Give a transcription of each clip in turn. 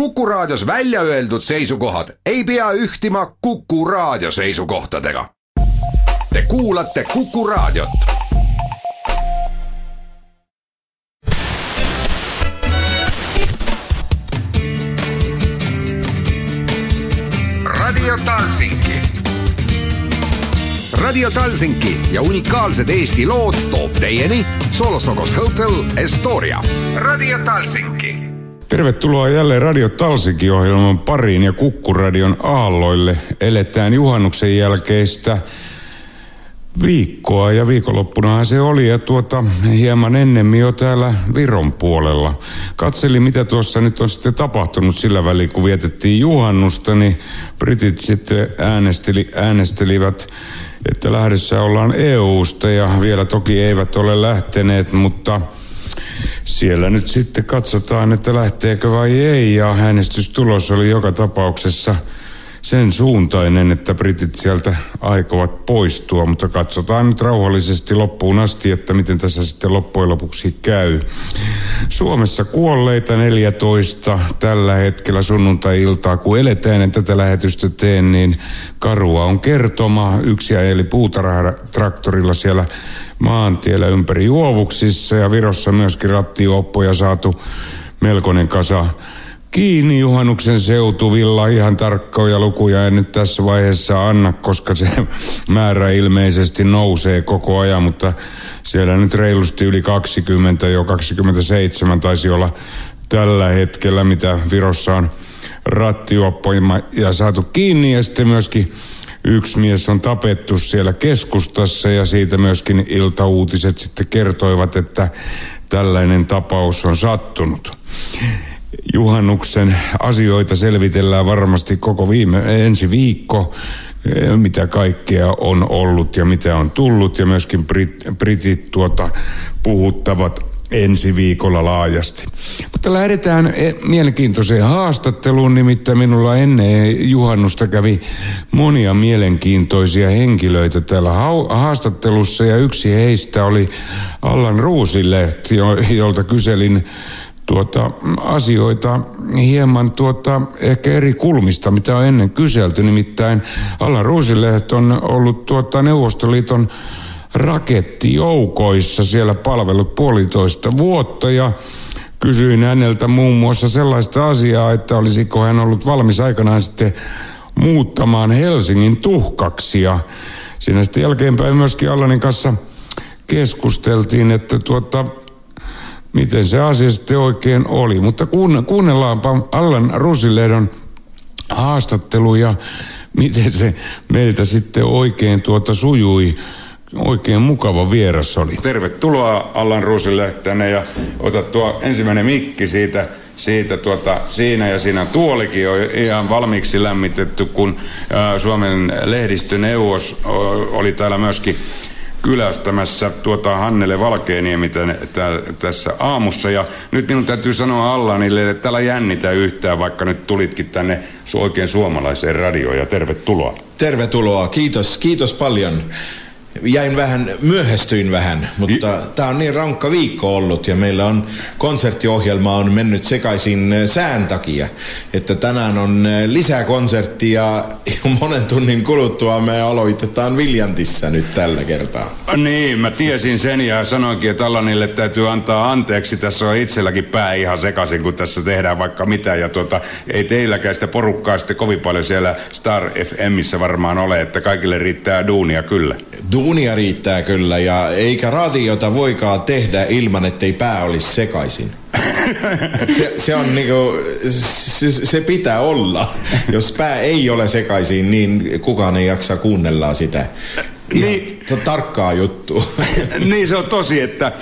Kuku Raadios välja öeldud seisukohad ei pea ühtima Kuku Raadio seisukohtadega. Te kuulate Kuku Raadiot. Radio Talsinki. Radio Talsinki ja unikaalsed Eesti lood toob teieni Solosokos Hotel Estoria. Radio Talsinki Tervetuloa jälleen Radio Talsikin ohjelman pariin ja Kukkuradion aalloille. Eletään juhannuksen jälkeistä viikkoa ja viikonloppunahan se oli ja tuota hieman ennemmin jo täällä Viron puolella. Katselin mitä tuossa nyt on sitten tapahtunut sillä välin kun vietettiin juhannusta, niin britit sitten äänesteli, äänestelivät että lähdössä ollaan EUsta ja vielä toki eivät ole lähteneet, mutta siellä nyt sitten katsotaan, että lähteekö vai ei ja äänestystulos oli joka tapauksessa sen suuntainen, että britit sieltä aikovat poistua, mutta katsotaan nyt rauhallisesti loppuun asti, että miten tässä sitten loppujen lopuksi käy. Suomessa kuolleita 14 tällä hetkellä sunnuntai-iltaa, kun eletään ja tätä lähetystä teen, niin karua on kertoma. Yksi eli puutarhatraktorilla siellä maantiellä ympäri juovuksissa ja Virossa myöskin rattioppoja saatu melkoinen kasa kiinni juhannuksen seutuvilla. Ihan tarkkoja lukuja en nyt tässä vaiheessa anna, koska se määrä ilmeisesti nousee koko ajan, mutta siellä nyt reilusti yli 20, jo 27 taisi olla tällä hetkellä, mitä Virossa on rattioppoja ja saatu kiinni ja sitten myöskin Yksi mies on tapettu siellä keskustassa ja siitä myöskin iltauutiset sitten kertoivat, että tällainen tapaus on sattunut. Juhannuksen asioita selvitellään varmasti koko viime, ensi viikko, mitä kaikkea on ollut ja mitä on tullut. Ja myöskin Brit, britit tuota puhuttavat ensi viikolla laajasti. Mutta lähdetään e, mielenkiintoiseen haastatteluun, nimittäin minulla ennen juhannusta kävi monia mielenkiintoisia henkilöitä täällä haastattelussa. Ja yksi heistä oli Allan Ruusilehti, jolta kyselin tuota, asioita hieman tuota, ehkä eri kulmista, mitä on ennen kyselty. Nimittäin Allan Ruusilehti on ollut tuota, Neuvostoliiton rakettijoukoissa siellä palvelut puolitoista vuotta ja kysyin häneltä muun muassa sellaista asiaa, että olisiko hän ollut valmis aikanaan sitten muuttamaan Helsingin tuhkaksi ja siinä sitten jälkeenpäin myöskin Allanin kanssa keskusteltiin, että tuota, miten se asia sitten oikein oli. Mutta kuunnellaanpa Allan Rusiledon haastattelu ja miten se meiltä sitten oikein tuota sujui Oikein mukava vieras oli. Tervetuloa Allan Ruusille tänne ja ota tuo ensimmäinen mikki siitä siitä tuota, siinä ja siinä tuolikin on ihan valmiiksi lämmitetty, kun ää, Suomen lehdistöneuvos oli täällä myöskin kylästämässä tuota Hannele Valkeeniemi tässä aamussa. Ja nyt minun täytyy sanoa Allanille, että täällä jännitä yhtään, vaikka nyt tulitkin tänne oikein suomalaiseen radioon ja tervetuloa. Tervetuloa, kiitos, kiitos paljon jäin vähän, myöhästyin vähän, mutta tämä on niin rankka viikko ollut ja meillä on konserttiohjelma on mennyt sekaisin äh, sään takia. Että tänään on äh, lisää konsertti ja monen tunnin kuluttua me aloitetaan Viljantissa nyt tällä kertaa. Niin, mä tiesin sen ja sanoinkin, että Allanille täytyy antaa anteeksi. Tässä on itselläkin pää ihan sekaisin, kun tässä tehdään vaikka mitä. Ja tuota, ei teilläkään sitä porukkaa sitten kovin paljon siellä Star FMissä varmaan ole, että kaikille riittää duunia kyllä. Du Duunia riittää kyllä ja eikä radiota voikaan tehdä ilman, ettei pää olisi sekaisin. se, se on niinku, se, se pitää olla. Jos pää ei ole sekaisin, niin kukaan ei jaksa kuunnella sitä. Niin, se on tarkkaa juttu. niin se on tosi, että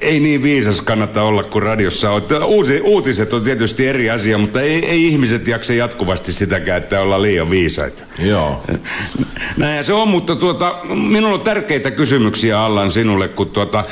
ei niin viisas kannata olla kuin radiossa on. Uusi, uutiset on tietysti eri asia, mutta ei, ei ihmiset jaksa jatkuvasti sitäkään, että ollaan liian viisaita. Joo. Näin se on, mutta tuota, minulla on tärkeitä kysymyksiä Allan sinulle, kun tuota,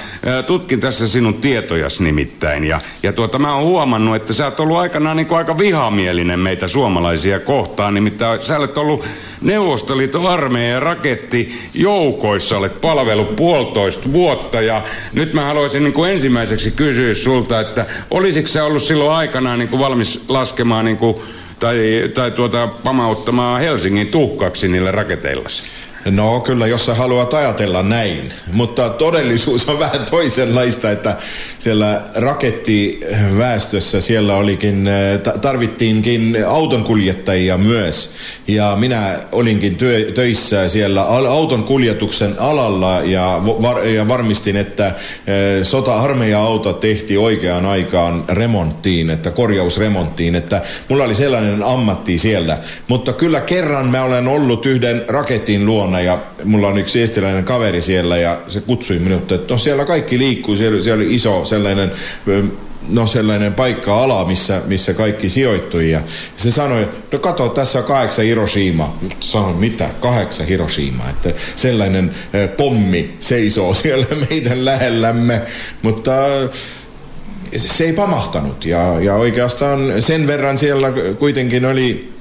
tutkin tässä sinun tietojas nimittäin. Ja, ja tuota, mä oon huomannut, että sä oot ollut aikanaan niin kuin aika vihamielinen meitä suomalaisia kohtaan. Nimittäin sä olet ollut Neuvostoliiton armeijan raketti joukoissa olet palvellut puolitoista vuotta. Ja nyt mä haluaisin niin kuin ensimmäiseksi kysyä sulta, että olisiko se ollut silloin aikanaan niin kuin valmis laskemaan niin kuin, tai, tai tuota, pamauttamaan Helsingin tuhkaksi niillä raketeillasi? No kyllä, jos sä haluat ajatella näin. Mutta todellisuus on vähän toisenlaista, että siellä rakettiväestössä siellä olikin, eh, tarvittiinkin autonkuljettajia myös. Ja minä olinkin työ, töissä siellä auton kuljetuksen alalla ja, var, ja varmistin, että eh, sota-armeija-auto tehtiin oikeaan aikaan remonttiin, että korjausremonttiin, että mulla oli sellainen ammatti siellä. Mutta kyllä kerran mä olen ollut yhden raketin luona vuonna ja mulla on yksi estiläinen kaveri siellä ja se kutsui minut, että no siellä kaikki liikkuu, siellä, siellä oli iso sellainen no sellainen paikka-ala, missä, missä kaikki sijoittui. Ja se sanoi, no kato, tässä on kahdeksan Hiroshima. Sanoin, mitä? Kahdeksan Hiroshima. Että sellainen pommi seisoo siellä meidän lähellämme. Mutta se ei pamahtanut. Ja, ja oikeastaan sen verran siellä kuitenkin oli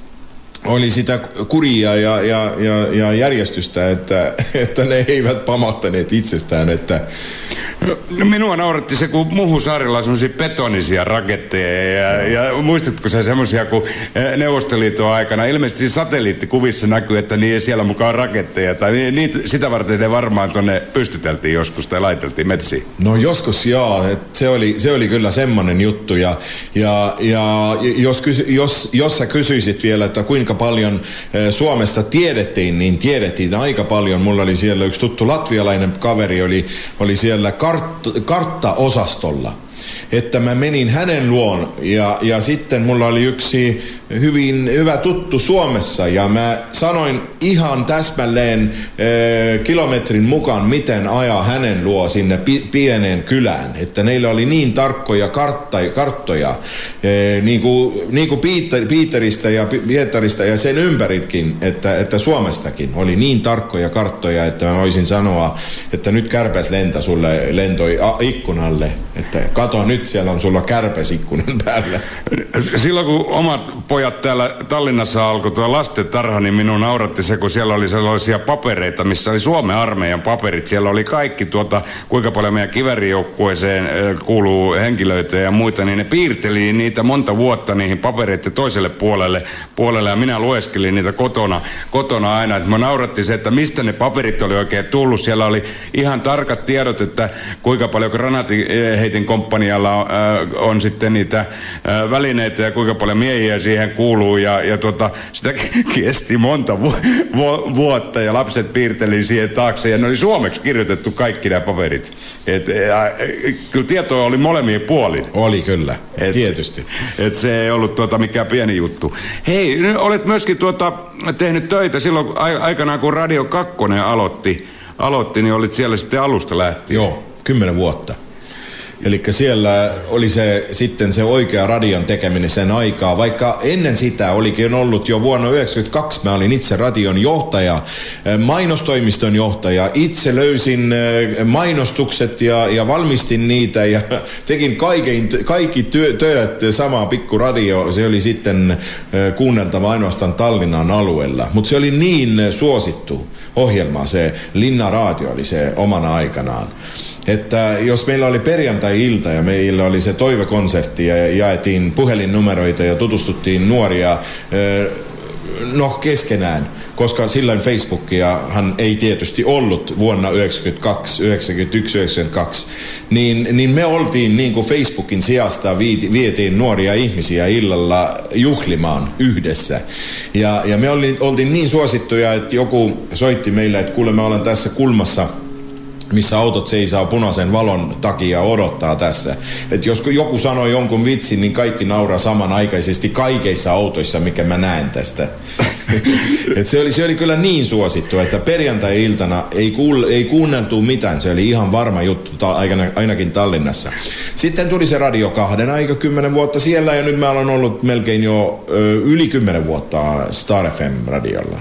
oli sitä kuria ja, ja, ja, ja järjestystä, että, että ne eivät pamahtaneet itsestään. Että... No, minua nauratti se, kun Muhusaarilla on semmoisia betonisia raketteja. Ja, ja muistatko sä semmoisia, kun eh, Neuvostoliiton aikana ilmeisesti satelliittikuvissa näkyy, että niin siellä mukaan raketteja. Tai niitä, sitä varten ne varmaan tuonne pystyteltiin joskus tai laiteltiin metsiin. No joskus joo, se oli, se oli kyllä semmoinen juttu. Ja, ja, ja jos, jos, jos sä kysyisit vielä, että kuinka paljon eh, Suomesta tiedettiin, niin tiedettiin aika paljon. Mulla oli siellä yksi tuttu latvialainen kaveri, oli, oli siellä kart, karttaosastolla että mä menin hänen luon ja, ja sitten mulla oli yksi hyvin hyvä tuttu Suomessa ja mä sanoin ihan täsmälleen e, kilometrin mukaan, miten ajaa hänen luo sinne pi, pieneen kylään. Että neillä oli niin tarkkoja kartta, karttoja, e, niin kuin, niin kuin Piiter, Piiteristä ja Pietarista ja sen ympärikin, että, että Suomestakin oli niin tarkkoja karttoja, että mä voisin sanoa, että nyt kärpäs lentä sulle lentoi ikkunalle, että kato nyt siellä on sulla kärpäs ikkunan päällä. Silloin kun omat pojat täällä Tallinnassa alkoi tuo lastentarha, niin minun nauratti se, kun siellä oli sellaisia papereita, missä oli Suomen armeijan paperit. Siellä oli kaikki tuota, kuinka paljon meidän kiverijoukkueeseen kuuluu henkilöitä ja muita, niin ne piirteli niitä monta vuotta niihin papereiden toiselle puolelle, puolelle ja minä lueskelin niitä kotona, kotona aina. Että mä nauratti se, että mistä ne paperit oli oikein tullut. Siellä oli ihan tarkat tiedot, että kuinka paljon granaatinheitin komppanialla on, äh, on sitten niitä äh, välineitä ja kuinka paljon miehiä siihen kuuluu ja, ja tota, sitä kesti monta vu, vu, vuotta ja lapset piirteli siihen taakse ja ne oli suomeksi kirjoitettu kaikki nämä paperit. Et, ja, kyllä tietoa oli molemmin puolin. Oli kyllä, et, tietysti. Et se ei ollut tuota mikään pieni juttu. Hei, olet myöskin tuota, tehnyt töitä silloin aikanaan kun Radio 2 aloitti, aloitti, niin olit siellä sitten alusta lähtien. Joo, kymmenen vuotta. Eli siellä oli se sitten se oikea radion tekeminen sen aikaa, vaikka ennen sitä olikin ollut jo vuonna 1992, mä olin itse radion johtaja, eh, mainostoimiston johtaja, itse löysin eh, mainostukset ja, ja valmistin niitä ja tekin kaiken, kaikki työ, työt sama pikku radio, se oli sitten eh, kuunneltava ainoastaan Tallinnan alueella, mutta se oli niin suosittu ohjelma, se Linna Radio oli se omana aikanaan että jos meillä oli perjantai-ilta ja meillä oli se toivekonsertti ja jaettiin puhelinnumeroita ja tutustuttiin nuoria no keskenään, koska silloin Facebookia hän ei tietysti ollut vuonna 92, 91, 92, niin, niin me oltiin niin kuin Facebookin sijasta vietiin nuoria ihmisiä illalla juhlimaan yhdessä. Ja, ja me oltiin, oltiin niin suosittuja, että joku soitti meille, että kuule mä olen tässä kulmassa – missä autot seisoo punaisen valon takia odottaa tässä. Et jos joku sanoo jonkun vitsin, niin kaikki nauraa samanaikaisesti kaikissa autoissa, mikä mä näen tästä. Et se, oli, se oli kyllä niin suosittu, että perjantai-iltana ei, kuul, ei kuunneltu mitään. Se oli ihan varma juttu, ta, ainakin Tallinnassa. Sitten tuli se Radio kahden aika kymmenen vuotta siellä ja nyt mä olen ollut melkein jo ö, yli kymmenen vuotta Star FM-radiolla.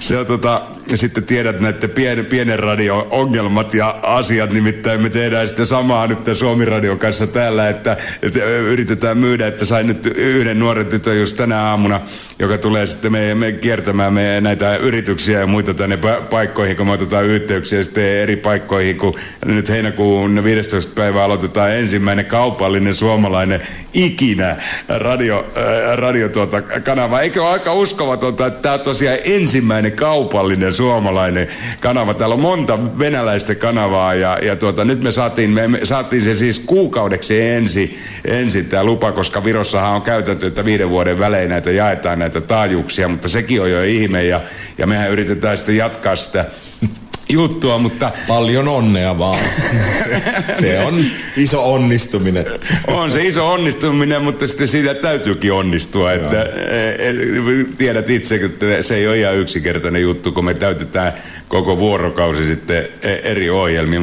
Se on tota, sitten tiedät näiden pien, pienen radio ongelmat ja asiat, nimittäin me tehdään sitten samaa nyt Suomi Radion kanssa täällä, että, että yritetään myydä, että sain nyt yhden nuoren tytön just tänä aamuna, joka tulee sitten me, me kiertämään me näitä yrityksiä ja muita tänne paikkoihin, kun me otetaan yhteyksiä sitten eri paikkoihin, kun nyt heinäkuun 15. päivä aloitetaan ensimmäinen kaupallinen suomalainen ikinä radio, äh, radio tuota, kanava. Eikö ole aika uskomatonta, että tämä on tosiaan ensimmäinen kaupallinen suomalainen kanava. Täällä on monta venäläistä kanavaa ja, ja tuota, nyt me saatiin, me, me saatiin se siis kuukaudeksi ensi, ensi tämä lupa, koska Virossahan on käytäntö, että viiden vuoden välein näitä jaetaan näitä taajuuksia, mutta sekin on jo ihme ja, ja mehän yritetään sitten jatkaa sitä juttua, mutta... Paljon onnea vaan. se on iso onnistuminen. On se iso onnistuminen, mutta sitten siitä täytyykin onnistua. Että, e, e, tiedät itse, että se ei ole ihan yksinkertainen juttu, kun me täytetään koko vuorokausi sitten e, eri ohjelmia.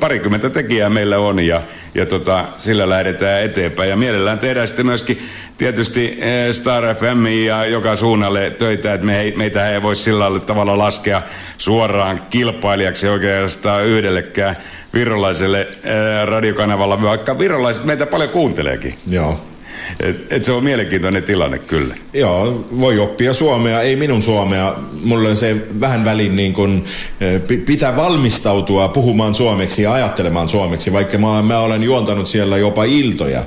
Parikymmentä tekijää meillä on ja, ja tota, sillä lähdetään eteenpäin. Ja mielellään tehdään sitten myöskin tietysti eh, Star FM ja joka suunnalle töitä, että me, meitä ei voi sillä tavalla laskea suoraan kilpailijaksi oikeastaan yhdellekään virolaiselle eh, radiokanavalla, vaikka virolaiset meitä paljon kuunteleekin. Joo. Et, et se on mielenkiintoinen tilanne kyllä. Joo, voi oppia suomea, ei minun suomea. Mulla on se vähän välin niin kun, eh, pitää valmistautua puhumaan suomeksi ja ajattelemaan suomeksi, vaikka mä, mä olen juontanut siellä jopa iltoja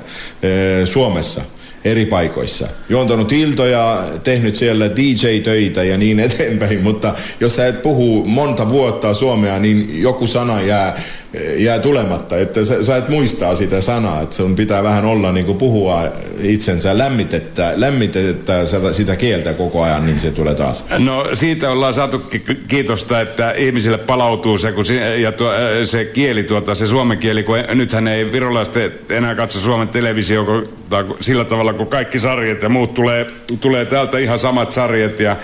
Suomessa – eri paikoissa. Juontanut iltoja, tehnyt siellä DJ-töitä ja niin eteenpäin, mutta jos sä et puhu monta vuotta suomea, niin joku sana jää jää tulematta, että sä, sä et muistaa sitä sanaa, että sun pitää vähän olla niin kuin puhua itsensä, lämmitettä, lämmitettä sitä kieltä koko ajan, niin se tulee taas. No siitä ollaan saatu kiitosta, että ihmisille palautuu se, kun se, ja tuo, se kieli, tuota, se suomen kieli, kun nythän ei virolaiset enää katso Suomen televisio sillä tavalla, kun kaikki sarjat ja muut tulee, tulee täältä ihan samat sarjat ja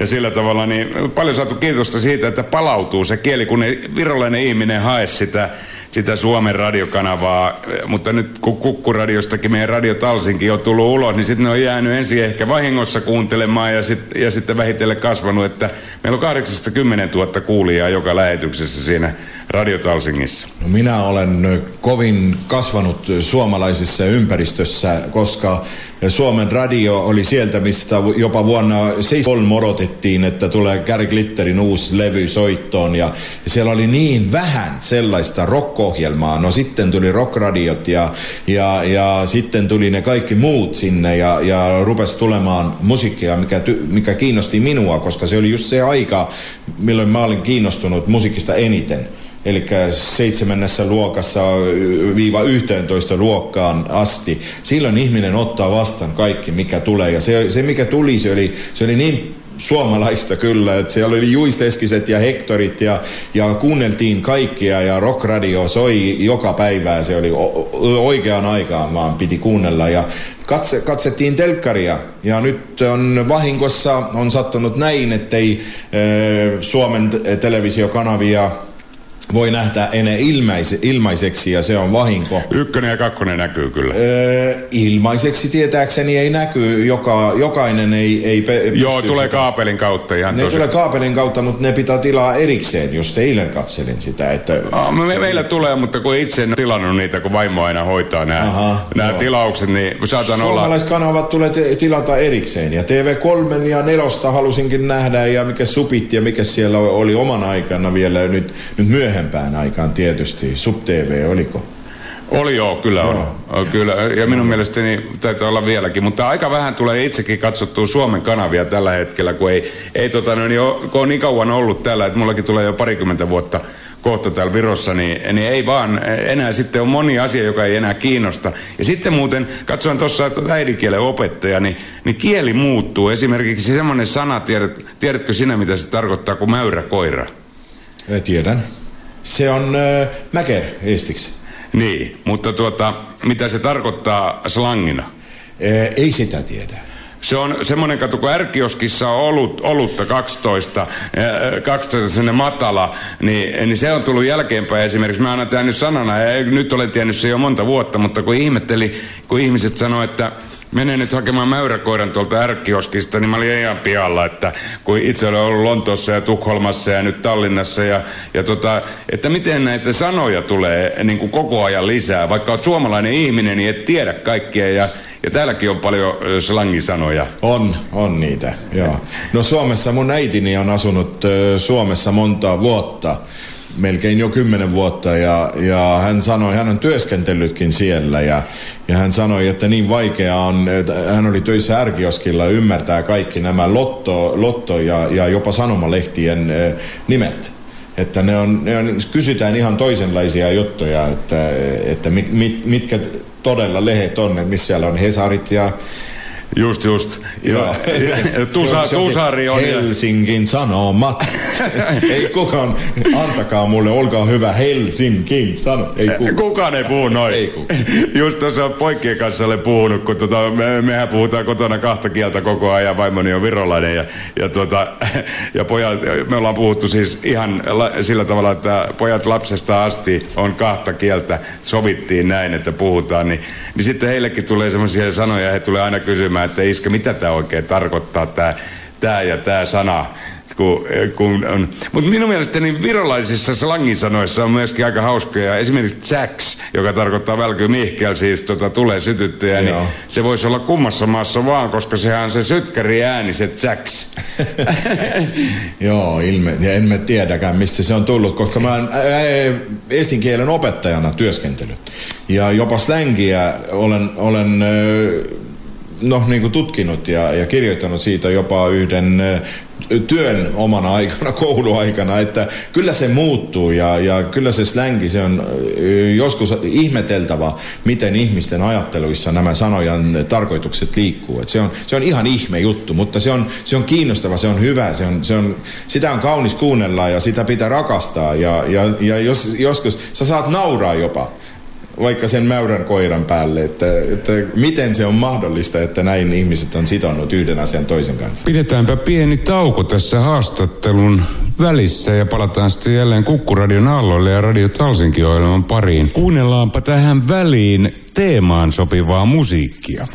ja sillä tavalla niin paljon saatu kiitosta siitä, että palautuu se kieli, kun ei virolainen ihminen hae sitä, sitä Suomen radiokanavaa. Mutta nyt kun Kukkuradiostakin meidän Radio Talsinkin on tullut ulos, niin sitten ne on jäänyt ensin ehkä vahingossa kuuntelemaan ja, sit, ja sitten vähitellen kasvanut, että meillä on 80 000 kuulijaa joka lähetyksessä siinä Radio Talsingissa? No minä olen kovin kasvanut suomalaisessa ympäristössä, koska Suomen radio oli sieltä, mistä jopa vuonna 73 odotettiin, että tulee Gary Glitterin uusi levy soittoon. Ja siellä oli niin vähän sellaista rock-ohjelmaa. No sitten tuli rockradiot ja, ja, ja sitten tuli ne kaikki muut sinne ja, ja rupesi tulemaan musiikkia, mikä, mikä kiinnosti minua, koska se oli just se aika, milloin mä olin kiinnostunut musiikista eniten eli seitsemännessä luokassa viiva 11 luokkaan asti. Silloin ihminen ottaa vastaan kaikki, mikä tulee. Ja se, se mikä tuli, se oli, se oli niin suomalaista kyllä, että siellä oli Juisteskiset ja Hektorit ja, ja kuunneltiin kaikkia ja rockradio soi joka päivä. Se oli oikeaan aikaan vaan piti kuunnella ja katse, katsettiin telkkaria ja nyt on vahingossa on sattunut näin, ettei e, Suomen televisiokanavia voi nähdä enää ilmaise, ilmaiseksi ja se on vahinko. Ykkönen ja kakkonen näkyy kyllä. Öö, ilmaiseksi tietääkseni ei näky, joka, jokainen ei, ei pe- Joo, tulee sitä. kaapelin kautta ihan Ne tosi. tulee kaapelin kautta, mutta ne pitää tilaa erikseen, jos eilen katselin sitä. Että ah, me, meillä tulee, mutta kun itse en tilannut niitä, kun vaimo aina hoitaa nämä, Aha, nämä tilaukset, niin saatan olla... Suomalaiskanavat tulee te- tilata erikseen ja TV3 ja 4 halusinkin nähdä ja mikä supit ja mikä siellä oli oman aikana vielä nyt, nyt myöhemmin myöhempään aikaan tietysti. Sub-TV, oliko? Oli joo, kyllä on. Joo. Kyllä. Ja minun mielestäni taitaa olla vieläkin. Mutta aika vähän tulee itsekin katsottua Suomen kanavia tällä hetkellä, kun, ei, ei tota, no, niin kun on niin kauan ollut täällä, että mullakin tulee jo parikymmentä vuotta kohta täällä Virossa, niin, niin ei vaan, enää sitten on moni asia, joka ei enää kiinnosta. Ja sitten muuten, katsoin tuossa äidinkielen opettaja, niin, niin kieli muuttuu. Esimerkiksi semmoinen sana, tiedät, tiedätkö sinä mitä se tarkoittaa kuin mäyräkoira? Tiedän. Se on äh, mäker estiksi. Niin, mutta tuota, mitä se tarkoittaa slangina? Äh, ei sitä tiedä. Se on semmoinen katu, kun ärkioskissa on ollut, olutta 12, 12 sinne matala, niin, niin se on tullut jälkeenpäin esimerkiksi. Mä aina tiennyt sanana, ja nyt olen tiennyt se jo monta vuotta, mutta kun ihmetteli, kun ihmiset sanoo, että menen nyt hakemaan mäyräkoiran tuolta ärkkioskista, niin mä olin ihan pihalla, että kun itse olen ollut Lontoossa ja Tukholmassa ja nyt Tallinnassa ja, ja tota, että miten näitä sanoja tulee niin kuin koko ajan lisää, vaikka olet suomalainen ihminen, niin et tiedä kaikkia ja ja täälläkin on paljon slangisanoja. On, on niitä, joo. No Suomessa mun äitini on asunut Suomessa monta vuotta melkein jo kymmenen vuotta ja, ja hän sanoi, hän on työskentellytkin siellä ja, ja hän sanoi, että niin vaikea on, hän oli töissä ärkioskilla ymmärtää kaikki nämä lotto, lotto ja, ja jopa sanomalehtien nimet. Että ne on, ne on, kysytään ihan toisenlaisia juttuja, että, että mit, mitkä todella lehet on, että missä siellä on Hesarit ja Just, just. Joo. Tusa, tusari on. Helsingin Sanomat. ei kukaan, antakaa mulle, olkaa hyvä, Helsingin Sanomat. Ei kukaan. kukaan ei puhu noin. Ei kukaan. Just tuossa poikien kanssa olen puhunut, kun tota, me, mehän puhutaan kotona kahta kieltä koko ajan, vaimoni on virolainen ja, ja, tota, ja pojat, me ollaan puhuttu siis ihan la, sillä tavalla, että pojat lapsesta asti on kahta kieltä, sovittiin näin, että puhutaan, niin, niin sitten heillekin tulee semmoisia sanoja, he tulee aina kysymään, että iskä, mitä tämä oikein tarkoittaa, tämä, tämä ja tämä sana. Kun, kun on. Mutta minun mielestäni virolaisissa slangisanoissa on myöskin aika hauskoja. Esimerkiksi Jacks, joka tarkoittaa välky mihkel, siis tota, tulee sytyttäjä, niin se voisi olla kummassa maassa vaan, koska sehän on se sytkäri ääni, se Jacks. Joo, ilme. Ja en mä tiedäkään, mistä se on tullut, koska mä oon estin kielen opettajana työskentely. Ja jopa slängiä olen, olen no, niin kuin tutkinut ja, ja kirjoittanut siitä jopa yhden työn omana aikana, kouluaikana, että kyllä se muuttuu ja, ja kyllä se slängi, se on joskus ihmeteltävä, miten ihmisten ajatteluissa nämä sanojan tarkoitukset liikkuu. Et se, on, se on ihan ihme juttu, mutta se on, se on kiinnostava, se on hyvä, se on, se on, sitä on kaunis kuunnella ja sitä pitää rakastaa ja, ja, ja jos, joskus sä saat nauraa jopa vaikka sen mäyrän koiran päälle, että, että miten se on mahdollista, että näin ihmiset on sitonut yhden asian toisen kanssa. Pidetäänpä pieni tauko tässä haastattelun välissä ja palataan sitten jälleen Kukkuradion aalloille ja Radio Talsinkin ohjelman pariin. Kuunnellaanpa tähän väliin teemaan sopivaa musiikkia.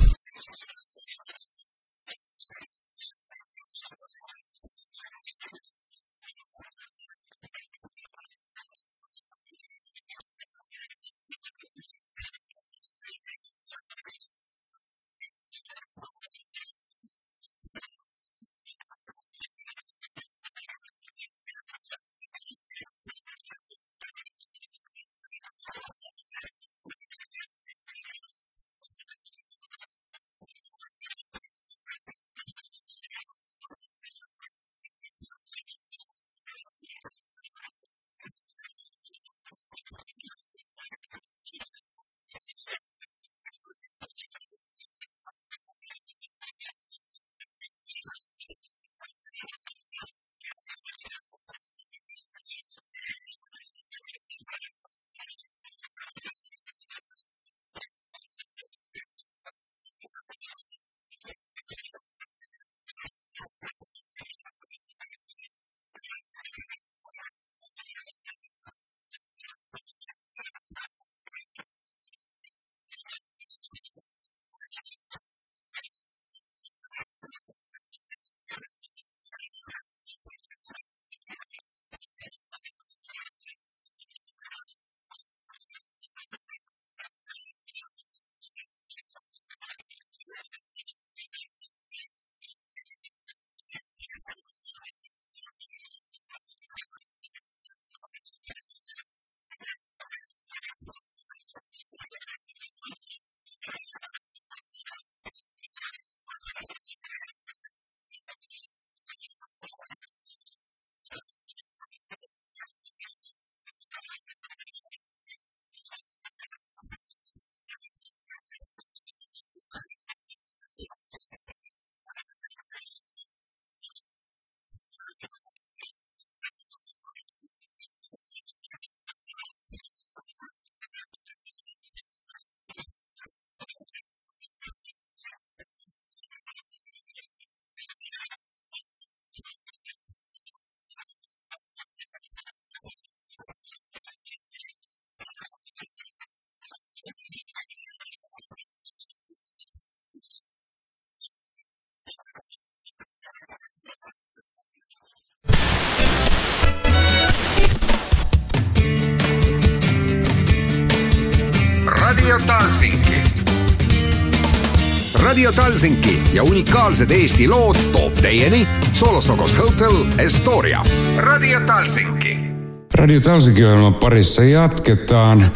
Radio Talsinki ja unikaalsed Eesti lood toob teieni Solosokos Hotel Estoria. Radio Talsinki. Radio Talsinki-ohjelman parissa jatketaan.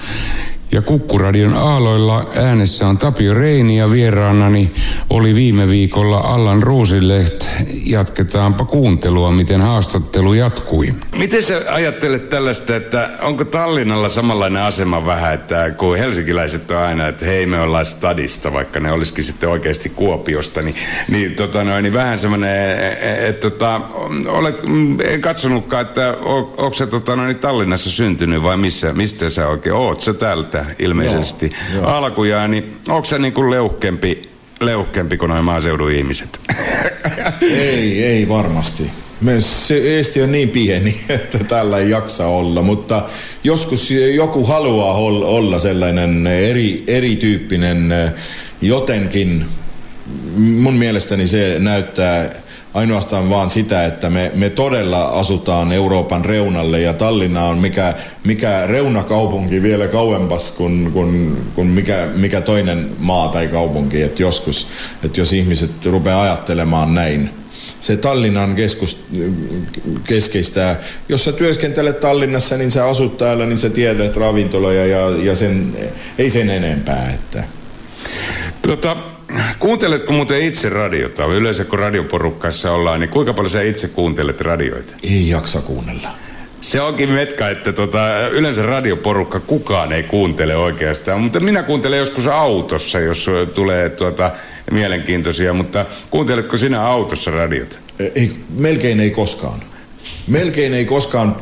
Ja Kukkuradion aaloilla äänessä on Tapio Reini ja vieraanani oli viime viikolla Allan Ruusileht. Jatketaanpa kuuntelua, miten haastattelu jatkui. Miten sä ajattelet tällaista, että onko Tallinnalla samanlainen asema vähän, että kun helsinkiläiset on aina, että hei me ollaan stadista, vaikka ne olisikin sitten oikeasti Kuopiosta, niin, niin, tota noin, niin vähän semmoinen, että tota, olet, en katsonutkaan, että onko se tota noin, Tallinnassa syntynyt vai missä, mistä sä oikein oot, sä täältä ilmeisesti joo, joo. alkujaan, niin onko se niin kuin leuhkempi, leuhkempi kuin noin maaseudun ihmiset? ei, ei varmasti. Se Eesti on niin pieni, että tällä ei jaksa olla, mutta joskus joku haluaa olla sellainen eri, erityyppinen jotenkin. Mun mielestäni se näyttää ainoastaan vaan sitä, että me, me todella asutaan Euroopan reunalle ja Tallinna on mikä, mikä reunakaupunki vielä kauempas kuin, kuin, kuin mikä, mikä toinen maa tai kaupunki. Että joskus, että jos ihmiset rupeaa ajattelemaan näin, se Tallinnan keskus, keskeistää. Jos sä työskentelet Tallinnassa, niin sä asut täällä, niin sä tiedät ravintoloja ja, ja sen, ei sen enempää. Että. Tuota, Kuunteletko muuten itse radiota? Yleensä kun radioporukkaissa ollaan, niin kuinka paljon sä itse kuuntelet radioita? Ei jaksa kuunnella. Se onkin metka, että tota, yleensä radioporukka kukaan ei kuuntele oikeastaan, mutta minä kuuntelen joskus autossa, jos tulee tuota, mielenkiintoisia, mutta kuunteletko sinä autossa radiota? Ei, melkein ei koskaan. Melkein ei koskaan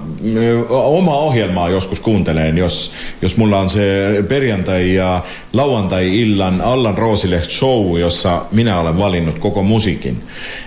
oma ohjelmaa joskus kuuntelen, jos, jos mulla on se perjantai- ja lauantai-illan Allan Roosilehti show, jossa minä olen valinnut koko musiikin.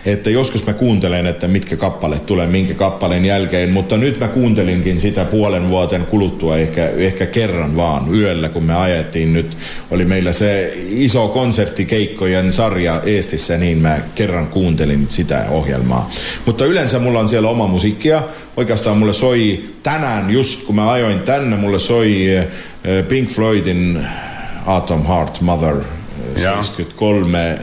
Että joskus mä kuuntelen, että mitkä kappaleet tulee minkä kappaleen jälkeen, mutta nyt mä kuuntelinkin sitä puolen vuoten kuluttua ehkä, ehkä kerran vaan yöllä, kun me ajettiin nyt. Oli meillä se iso konserttikeikkojen sarja Eestissä, niin mä kerran kuuntelin sitä ohjelmaa. Mutta yleensä mulla on siellä oma musiikkia. Oikeastaan mulle soi tänään, just kun mä ajoin tänne, mulle soi eh, Pink Floydin Atom Heart Mother 73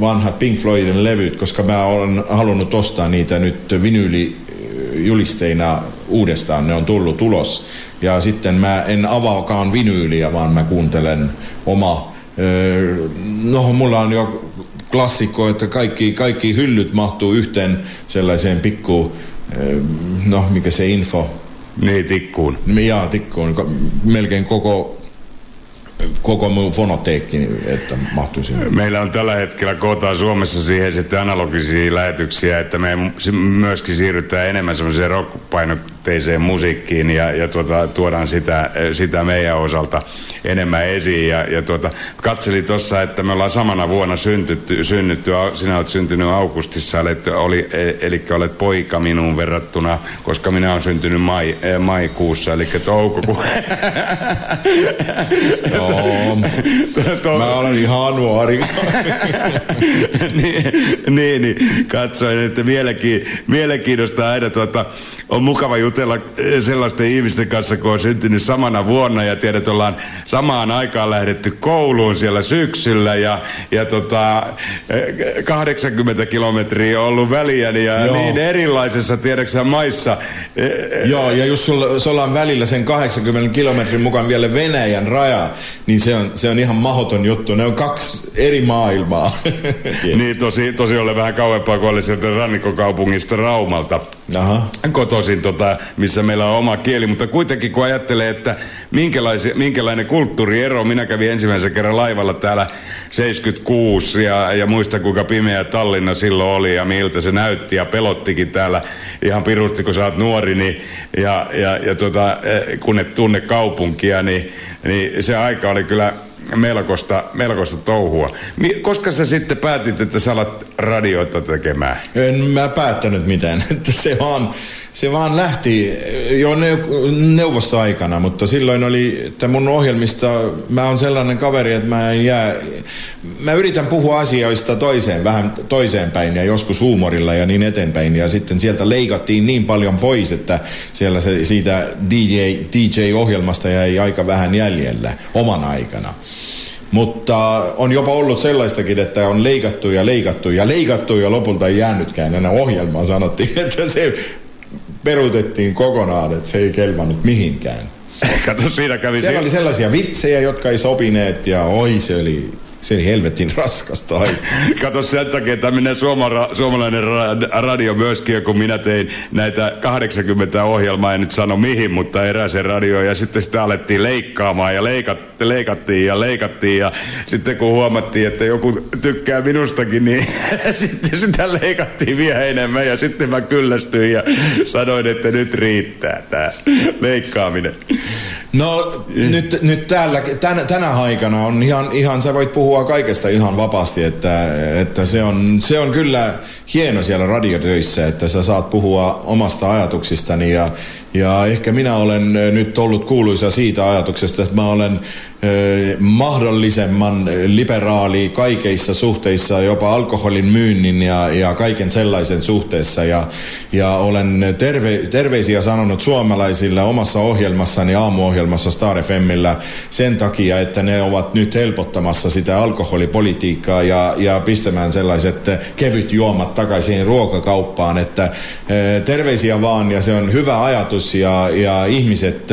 vanhat Pink Floydin levyt, koska mä olen halunnut ostaa niitä nyt vinyylijulisteina uudestaan. Ne on tullut ulos. Ja sitten mä en avaakaan vinyyliä, vaan mä kuuntelen oma... No, mulla on jo klassikko, että kaikki, kaikki hyllyt mahtuu yhteen sellaiseen pikku, no mikä se info. Niin, tikkuun. Jaa, tikkuun. Melkein koko koko mun fonoteekki, että mahtuisi. Meillä on tällä hetkellä kootaan Suomessa siihen sitten analogisia lähetyksiä, että me myöskin siirrytään enemmän semmoiseen rockpainotteiseen musiikkiin ja, ja tuota, tuodaan sitä, sitä meidän osalta enemmän esiin. Ja, ja tuota, katselin tuossa, että me ollaan samana vuonna syntytty, synnytty, sinä olet syntynyt augustissa, olet, oli, e, eli olet poika minuun verrattuna, koska minä olen syntynyt mai, e, maikuussa, eli toukokuun. to, Mä olen ihan nuori. niin, niin, niin, katsoin, että mielenki, mielenkiinnosta aina tuota, on mukava jutella sellaisten ihmisten kanssa, kun on syntynyt samana vuonna ja tiedät, ollaan samaan aikaan lähdetty kouluun siellä syksyllä ja, ja tota, 80 kilometriä on ollut väliä ja Joo. niin erilaisessa, tiedäksä, maissa. Joo, ja jos sulla, sulla on välillä sen 80 kilometrin mukaan vielä Venäjän raja, niin se on, se on ihan mahoton juttu. Ne on kaksi eri maailmaa. niin, tosi, tosi ole vähän kauempaa kuin oli sieltä rannikkokaupungista Raumalta. Aha. Kotoisin, tota, missä meillä on oma kieli, mutta kuitenkin kun ajattelee, että minkälainen kulttuuriero, minä kävin ensimmäisen kerran laivalla täällä 76 ja, ja muista kuinka pimeä Tallinna silloin oli ja miltä se näytti ja pelottikin täällä ihan pirusti, kun sä oot nuori, niin, ja, ja, ja tota, eh, kun et tunne kaupunkia, niin, niin se aika oli kyllä melkoista, melkoista touhua. Koska sä sitten päätit, että sä alat radioita tekemään? En mä päättänyt mitään. Että se vaan, se vaan lähti jo neuvostoaikana, mutta silloin oli, että mun ohjelmista, mä oon sellainen kaveri, että mä en jää, mä yritän puhua asioista toiseen, vähän toiseen päin ja joskus huumorilla ja niin eteenpäin. Ja sitten sieltä leikattiin niin paljon pois, että siellä se, siitä DJ, DJ-ohjelmasta jäi aika vähän jäljellä oman aikana. Mutta on jopa ollut sellaistakin, että on leikattu ja leikattu ja leikattu ja lopulta ei jäänytkään enää ohjelmaan. Sanottiin, että se peruutettiin kokonaan, että se ei kelvannut mihinkään. Kato, siinä kävi Siellä oli sellaisia vitsejä, jotka ei sopineet ja oi se oli se oli helvetin raskasta aikaa. Kato sen takia, että tämmöinen suoma, suomalainen radio myöskin, kun minä tein näitä 80 ohjelmaa, en nyt sano mihin, mutta erääseen radioon, ja sitten sitä alettiin leikkaamaan, ja leikat, leikattiin ja leikattiin, ja sitten kun huomattiin, että joku tykkää minustakin, niin sitten sitä leikattiin vielä enemmän, ja sitten mä kyllästyin ja sanoin, että nyt riittää tämä leikkaaminen. No nyt, nyt täällä, tänä, tänä aikana on ihan, ihan, sä voit puhua kaikesta ihan vapaasti, että, että se, on, se on kyllä hieno siellä radiotöissä, että sä saat puhua omasta ajatuksistani ja, ja ehkä minä olen nyt ollut kuuluisa siitä ajatuksesta, että mä olen mahdollisemman liberaali kaikeissa suhteissa, jopa alkoholin myynnin ja, ja kaiken sellaisen suhteessa. Ja, ja olen terve, terveisiä sanonut suomalaisille omassa ohjelmassani, aamuohjelmassa Star FMillä sen takia, että ne ovat nyt helpottamassa sitä alkoholipolitiikkaa ja, ja pistämään sellaiset kevyt juomat takaisin ruokakauppaan. Että terveisiä vaan ja se on hyvä ajatus ja, ja ihmiset,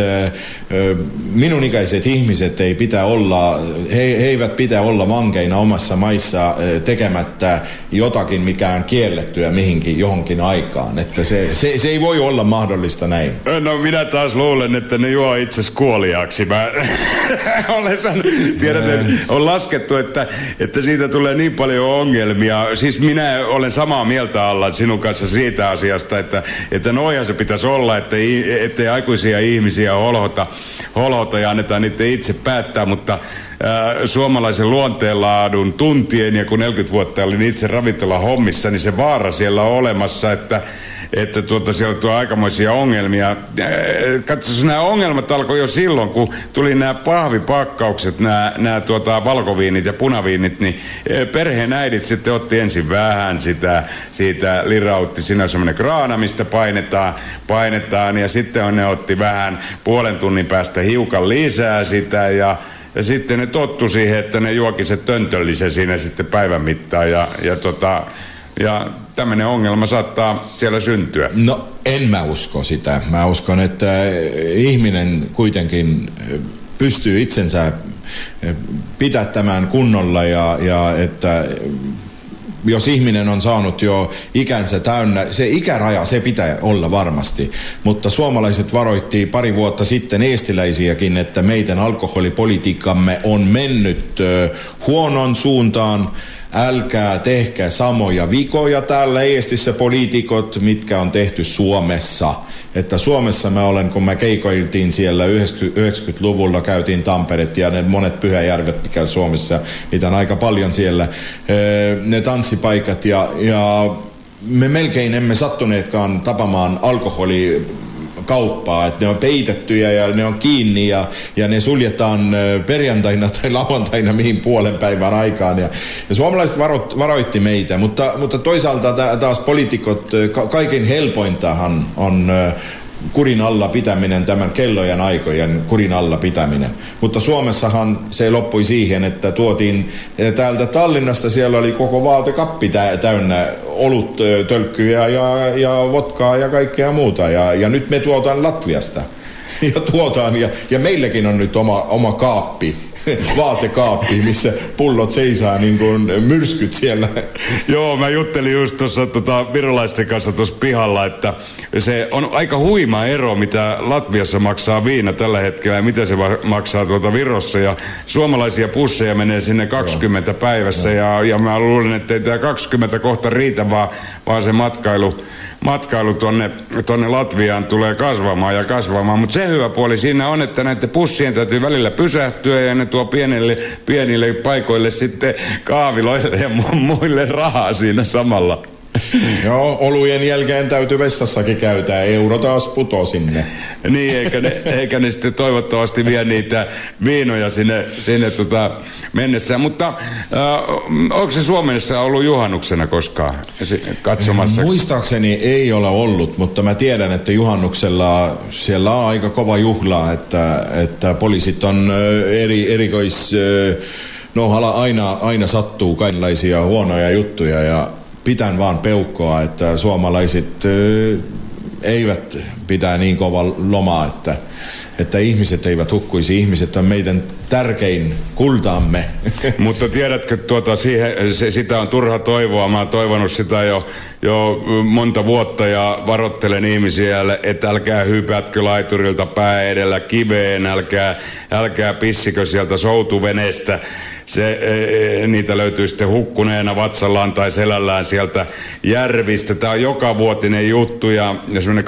minun ikäiset ihmiset ei pitää olla, he, he eivät pitää olla vankeina omassa maissa tekemättä jotakin, mikä on kiellettyä mihinkin johonkin aikaan. Että se, se, se ei voi olla mahdollista näin. No minä taas luulen, että ne juo itse kuoliaksi. Mä olen san, tiedät, että on laskettu, että, että siitä tulee niin paljon ongelmia. Siis minä olen samaa mieltä alla sinun kanssa siitä asiasta, että, että noihan se pitäisi olla, että ettei aikuisia ihmisiä holhota, holhota ja annetaan niiden itse päättää, mutta suomalaisen luonteenlaadun tuntien ja kun 40 vuotta olin itse ravintola hommissa, niin se vaara siellä on olemassa, että että tuota, siellä tuo aikamoisia ongelmia. Katsos, nämä ongelmat alkoi jo silloin, kun tuli nämä pahvipakkaukset, nämä, nämä tuota, valkoviinit ja punaviinit, niin perheen äidit sitten otti ensin vähän sitä, siitä lirautti, siinä on semmoinen kraana, mistä painetaan, painetaan, ja sitten on, ne otti vähän puolen tunnin päästä hiukan lisää sitä, ja ja sitten ne tottu siihen, että ne juoki se töntöllisen siinä sitten päivän mittaan. Ja, ja, tota, ja tämmöinen ongelma saattaa siellä syntyä. No en mä usko sitä. Mä uskon, että ihminen kuitenkin pystyy itsensä pitättämään kunnolla ja, ja että jos ihminen on saanut jo ikänsä täynnä, se ikäraja, se pitää olla varmasti. Mutta suomalaiset varoitti pari vuotta sitten eestiläisiäkin, että meidän alkoholipolitiikkamme on mennyt huonon suuntaan älkää tehkää samoja vikoja täällä Eestissä poliitikot, mitkä on tehty Suomessa. Että Suomessa mä olen, kun mä keikoiltiin siellä 90-luvulla, käytiin Tamperet ja ne monet pyhäjärvet, mikä Suomessa, niitä on aika paljon siellä, ne tanssipaikat ja, ja me melkein emme sattuneetkaan tapamaan alkoholi kauppaa, että ne on peitettyjä ja ne on kiinni ja, ja ne suljetaan perjantaina tai lauantaina mihin puolen päivän aikaan. Ja, ja suomalaiset varo, varoitti meitä, mutta, mutta toisaalta taas poliitikot, kaiken helpointahan on kurin alla pitäminen, tämän kellojen aikojen kurin alla pitäminen. Mutta Suomessahan se loppui siihen, että tuotiin täältä Tallinnasta, siellä oli koko vaatekappi täynnä olut, tölkkyjä ja, ja votkaa ja kaikkea muuta. Ja, ja nyt me tuotaan Latviasta. Ja tuotaan, ja, ja meilläkin on nyt oma, oma kaappi vaatekaappiin, missä pullot seisaa niin kuin myrskyt siellä. Joo, mä juttelin just tuossa tota, virolaisten kanssa tuossa pihalla, että se on aika huima ero, mitä Latviassa maksaa viina tällä hetkellä ja mitä se maksaa tuota Virossa. Ja suomalaisia pusseja menee sinne 20 Joo. päivässä ja, ja mä luulen, että ei tämä 20 kohta riitä, vaan, vaan se matkailu matkailu tuonne, tuonne Latviaan tulee kasvamaan ja kasvamaan. Mutta se hyvä puoli siinä on, että näiden pussien täytyy välillä pysähtyä ja ne tuo pienille, pienille paikoille sitten kaaviloille ja muille rahaa siinä samalla. Joo, olujen jälkeen täytyy vessassakin käytää. Euro taas putoo sinne. niin, eikä ne, eikä ne sitten toivottavasti vie niitä viinoja sinne, sinne tota mennessään. Mutta äh, onko se Suomessa ollut juhannuksena koskaan katsomassa? Muistaakseni ei ole ollut, mutta mä tiedän, että juhannuksella siellä on aika kova juhla, että, että poliisit on eri, erikois... No aina, aina sattuu kaikenlaisia huonoja juttuja ja pitän vaan peukkoa, että suomalaiset eivät pitää niin kova lomaa, että, että ihmiset eivät hukkuisi. Ihmiset on meidän tärkein kultaamme. Mutta tiedätkö, tuota, siihen, se, sitä on turha toivoa. Mä oon toivonut sitä jo, jo monta vuotta ja varoittelen ihmisiä, että älkää hypätkö laiturilta pää edellä kiveen, älkää, älkää pissikö sieltä soutuveneestä se, e, e, niitä löytyy sitten hukkuneena vatsallaan tai selällään sieltä järvistä. Tämä on joka vuotinen juttu ja, ja semmoinen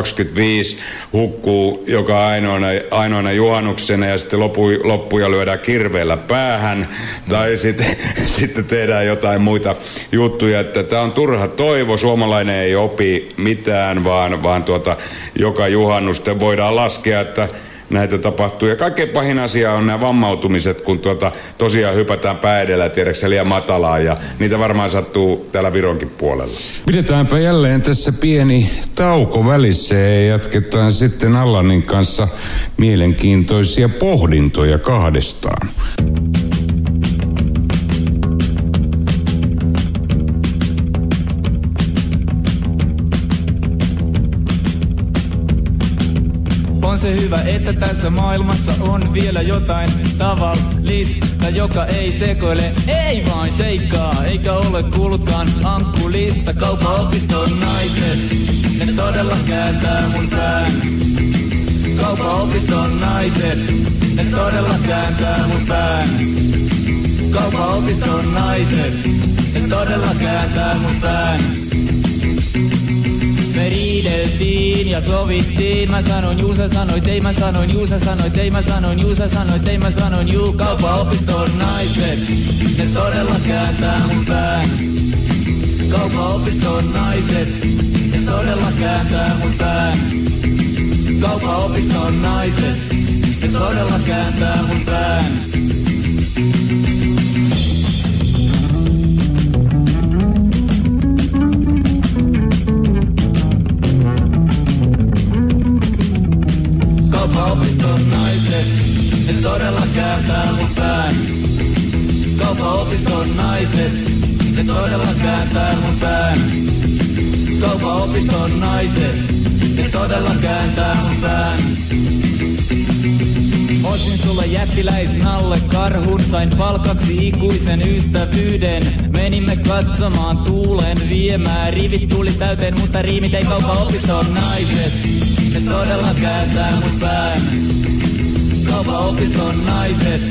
20-25 hukkuu joka ainoana, ainoana juhannuksena ja sitten lopu, loppuja lyödään kirveellä päähän tai sitten, sitten tehdään jotain muita juttuja. Että tämä on turha toivo, suomalainen ei opi mitään, vaan, vaan tuota, joka juhannusten voidaan laskea, että näitä tapahtuu. Ja kaikkein pahin asia on nämä vammautumiset, kun tuota, tosiaan hypätään pää edellä, tiedätkö liian matalaa, ja niitä varmaan sattuu täällä Vironkin puolella. Pidetäänpä jälleen tässä pieni tauko välissä ja jatketaan sitten Allanin kanssa mielenkiintoisia pohdintoja kahdestaan. Se hyvä, että tässä maailmassa on vielä jotain tavallista, joka ei sekoile, ei vaan seikkaa, eikä ole kuullutkaan ankkulista. Kaupaopiston naiset, ne todella kääntää mun pään. Kaupaopiston naiset, ne todella kääntää mun pään. Kaupaopiston naiset, ne todella kääntää mun pään. Riideltiin ja sovittiin. Mä sanoin juu, sä sanoit ei, mä sanoin juu, sä sanoit ei, mä sanoin juu, sä sanoit ei, mä sanoin juu. Kaupaopiston naiset, ne todella kääntää mun pään. Kaupaopiston naiset, ne todella kääntää mun pään. Kaupaopiston naiset, ne todella kääntää mun pään. Kääntää mun. Kaupaopiston naiset, ne todella kääntää mun pään. Kaupaopiston naiset, ne todella kääntää mun pään. Otin sulle jättiläisnalle karhun, sain palkaksi ikuisen ystävyyden. Menimme katsomaan tuulen viemään, rivit tuli täyteen, mutta riimit ei kaupaopiston naiset ne todella kääntää mun pään. Kaupaopiston naiset,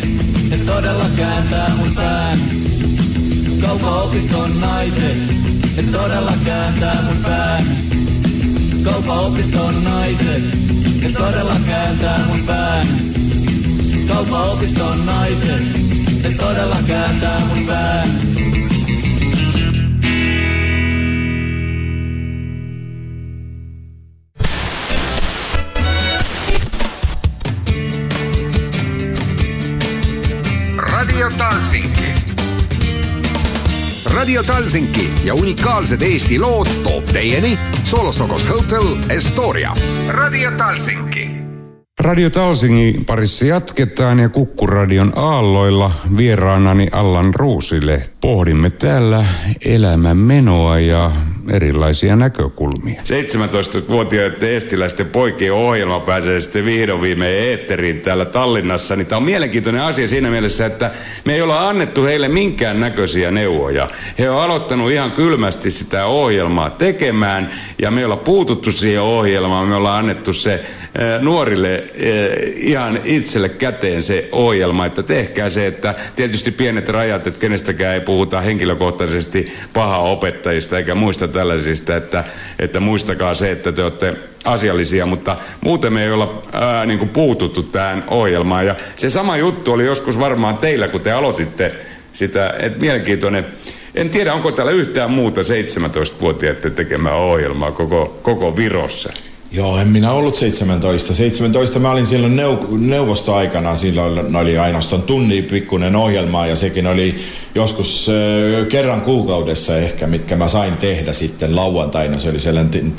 ne todella kääntää mun pään. Kaupaopiston naiset, ne todella kääntää mun pään. Kaupaopiston naiset, ne todella kääntää mun pään. Kaupaopiston naiset, ne todella kääntää mun pään. Talsinki. Radio Talsinki ja unikaalsed Eesti lood toob teieni Solostokos Hotel Estoria. Radio Talsinki. Radio Talsingin parissa jatketaan ja Kukkuradion aalloilla vieraanani Allan Ruusille pohdimme täällä elämän menoa ja erilaisia näkökulmia. 17-vuotiaiden estiläisten poikien ohjelma pääsee sitten vihdoin viimein eetteriin täällä Tallinnassa. Niin tämä on mielenkiintoinen asia siinä mielessä, että me ei olla annettu heille minkään näköisiä neuvoja. He on aloittanut ihan kylmästi sitä ohjelmaa tekemään ja me ollaan puututtu siihen ohjelmaan. Me ollaan annettu se nuorille ihan itselle käteen se ohjelma, että tehkää se, että tietysti pienet rajat, että kenestäkään ei puhuta henkilökohtaisesti paha opettajista eikä muista tällaisista, että, että muistakaa se, että te olette asiallisia, mutta muuten me ei olla ää, niin kuin puututtu tähän ohjelmaan. Ja se sama juttu oli joskus varmaan teillä, kun te aloititte sitä, että mielenkiintoinen En tiedä, onko täällä yhtään muuta 17-vuotiaiden tekemää ohjelmaa koko, koko Virossa. Joo, en minä ollut 17. 17 mä olin silloin neu- neuvostoaikana, silloin oli ainoastaan tunni pikkuinen ohjelma ja sekin oli joskus äh, kerran kuukaudessa ehkä, mitkä mä sain tehdä sitten lauantaina. Se oli sellainen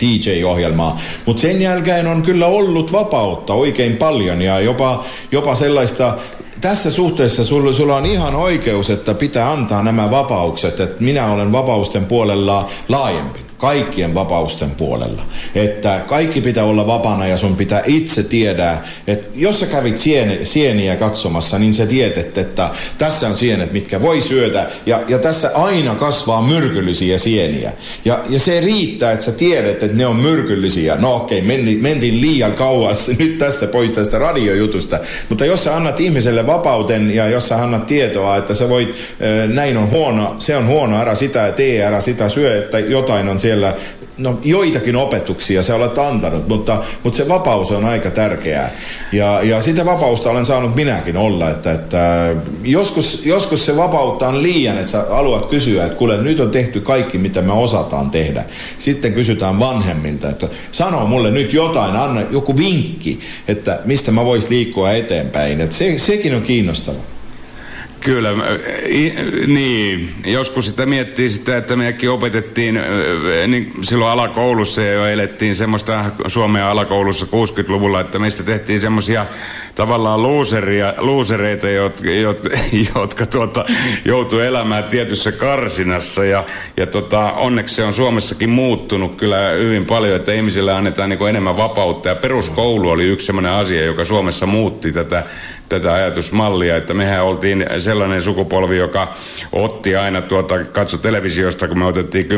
DJ-ohjelmaa. Mutta sen jälkeen on kyllä ollut vapautta oikein paljon ja jopa, jopa sellaista tässä suhteessa sulla, sulla on ihan oikeus, että pitää antaa nämä vapaukset, että minä olen vapausten puolella laajempi kaikkien vapausten puolella. Että kaikki pitää olla vapaana ja sun pitää itse tiedä, että jos sä kävit sieni, sieniä katsomassa, niin sä tiedät, että tässä on sienet, mitkä voi syötä ja, ja tässä aina kasvaa myrkyllisiä sieniä. Ja, ja se riittää, että sä tiedät, että ne on myrkyllisiä. No okei, okay, mentiin liian kauas nyt tästä pois tästä radiojutusta. Mutta jos sä annat ihmiselle vapauten ja jos sä annat tietoa, että sä voit, näin on huono, se on huono, ära sitä tee, ära sitä syö, että jotain on siellä, no joitakin opetuksia sä olet antanut, mutta, mutta se vapaus on aika tärkeää. Ja, ja sitä vapausta olen saanut minäkin olla, että, että joskus, joskus se vapautta on liian, että sä haluat kysyä, että kuule nyt on tehty kaikki, mitä me osataan tehdä. Sitten kysytään vanhemmilta, että sano mulle nyt jotain, anna joku vinkki, että mistä mä vois liikkua eteenpäin. Että se, sekin on kiinnostavaa. Kyllä, niin. Joskus sitä miettii sitä, että mekin opetettiin, niin silloin alakoulussa ja jo elettiin semmoista Suomen alakoulussa 60-luvulla, että meistä tehtiin semmoisia tavallaan luuseria, luusereita, jotka, jotka tuota, joutuu elämään tietyssä karsinassa. Ja, ja tota, onneksi se on Suomessakin muuttunut kyllä hyvin paljon, että ihmisille annetaan niin enemmän vapautta. Ja peruskoulu oli yksi sellainen asia, joka Suomessa muutti tätä, tätä ajatusmallia, että mehän oltiin sellainen sukupolvi, joka otti aina tuota, katso televisiosta, kun me otettiin 10-1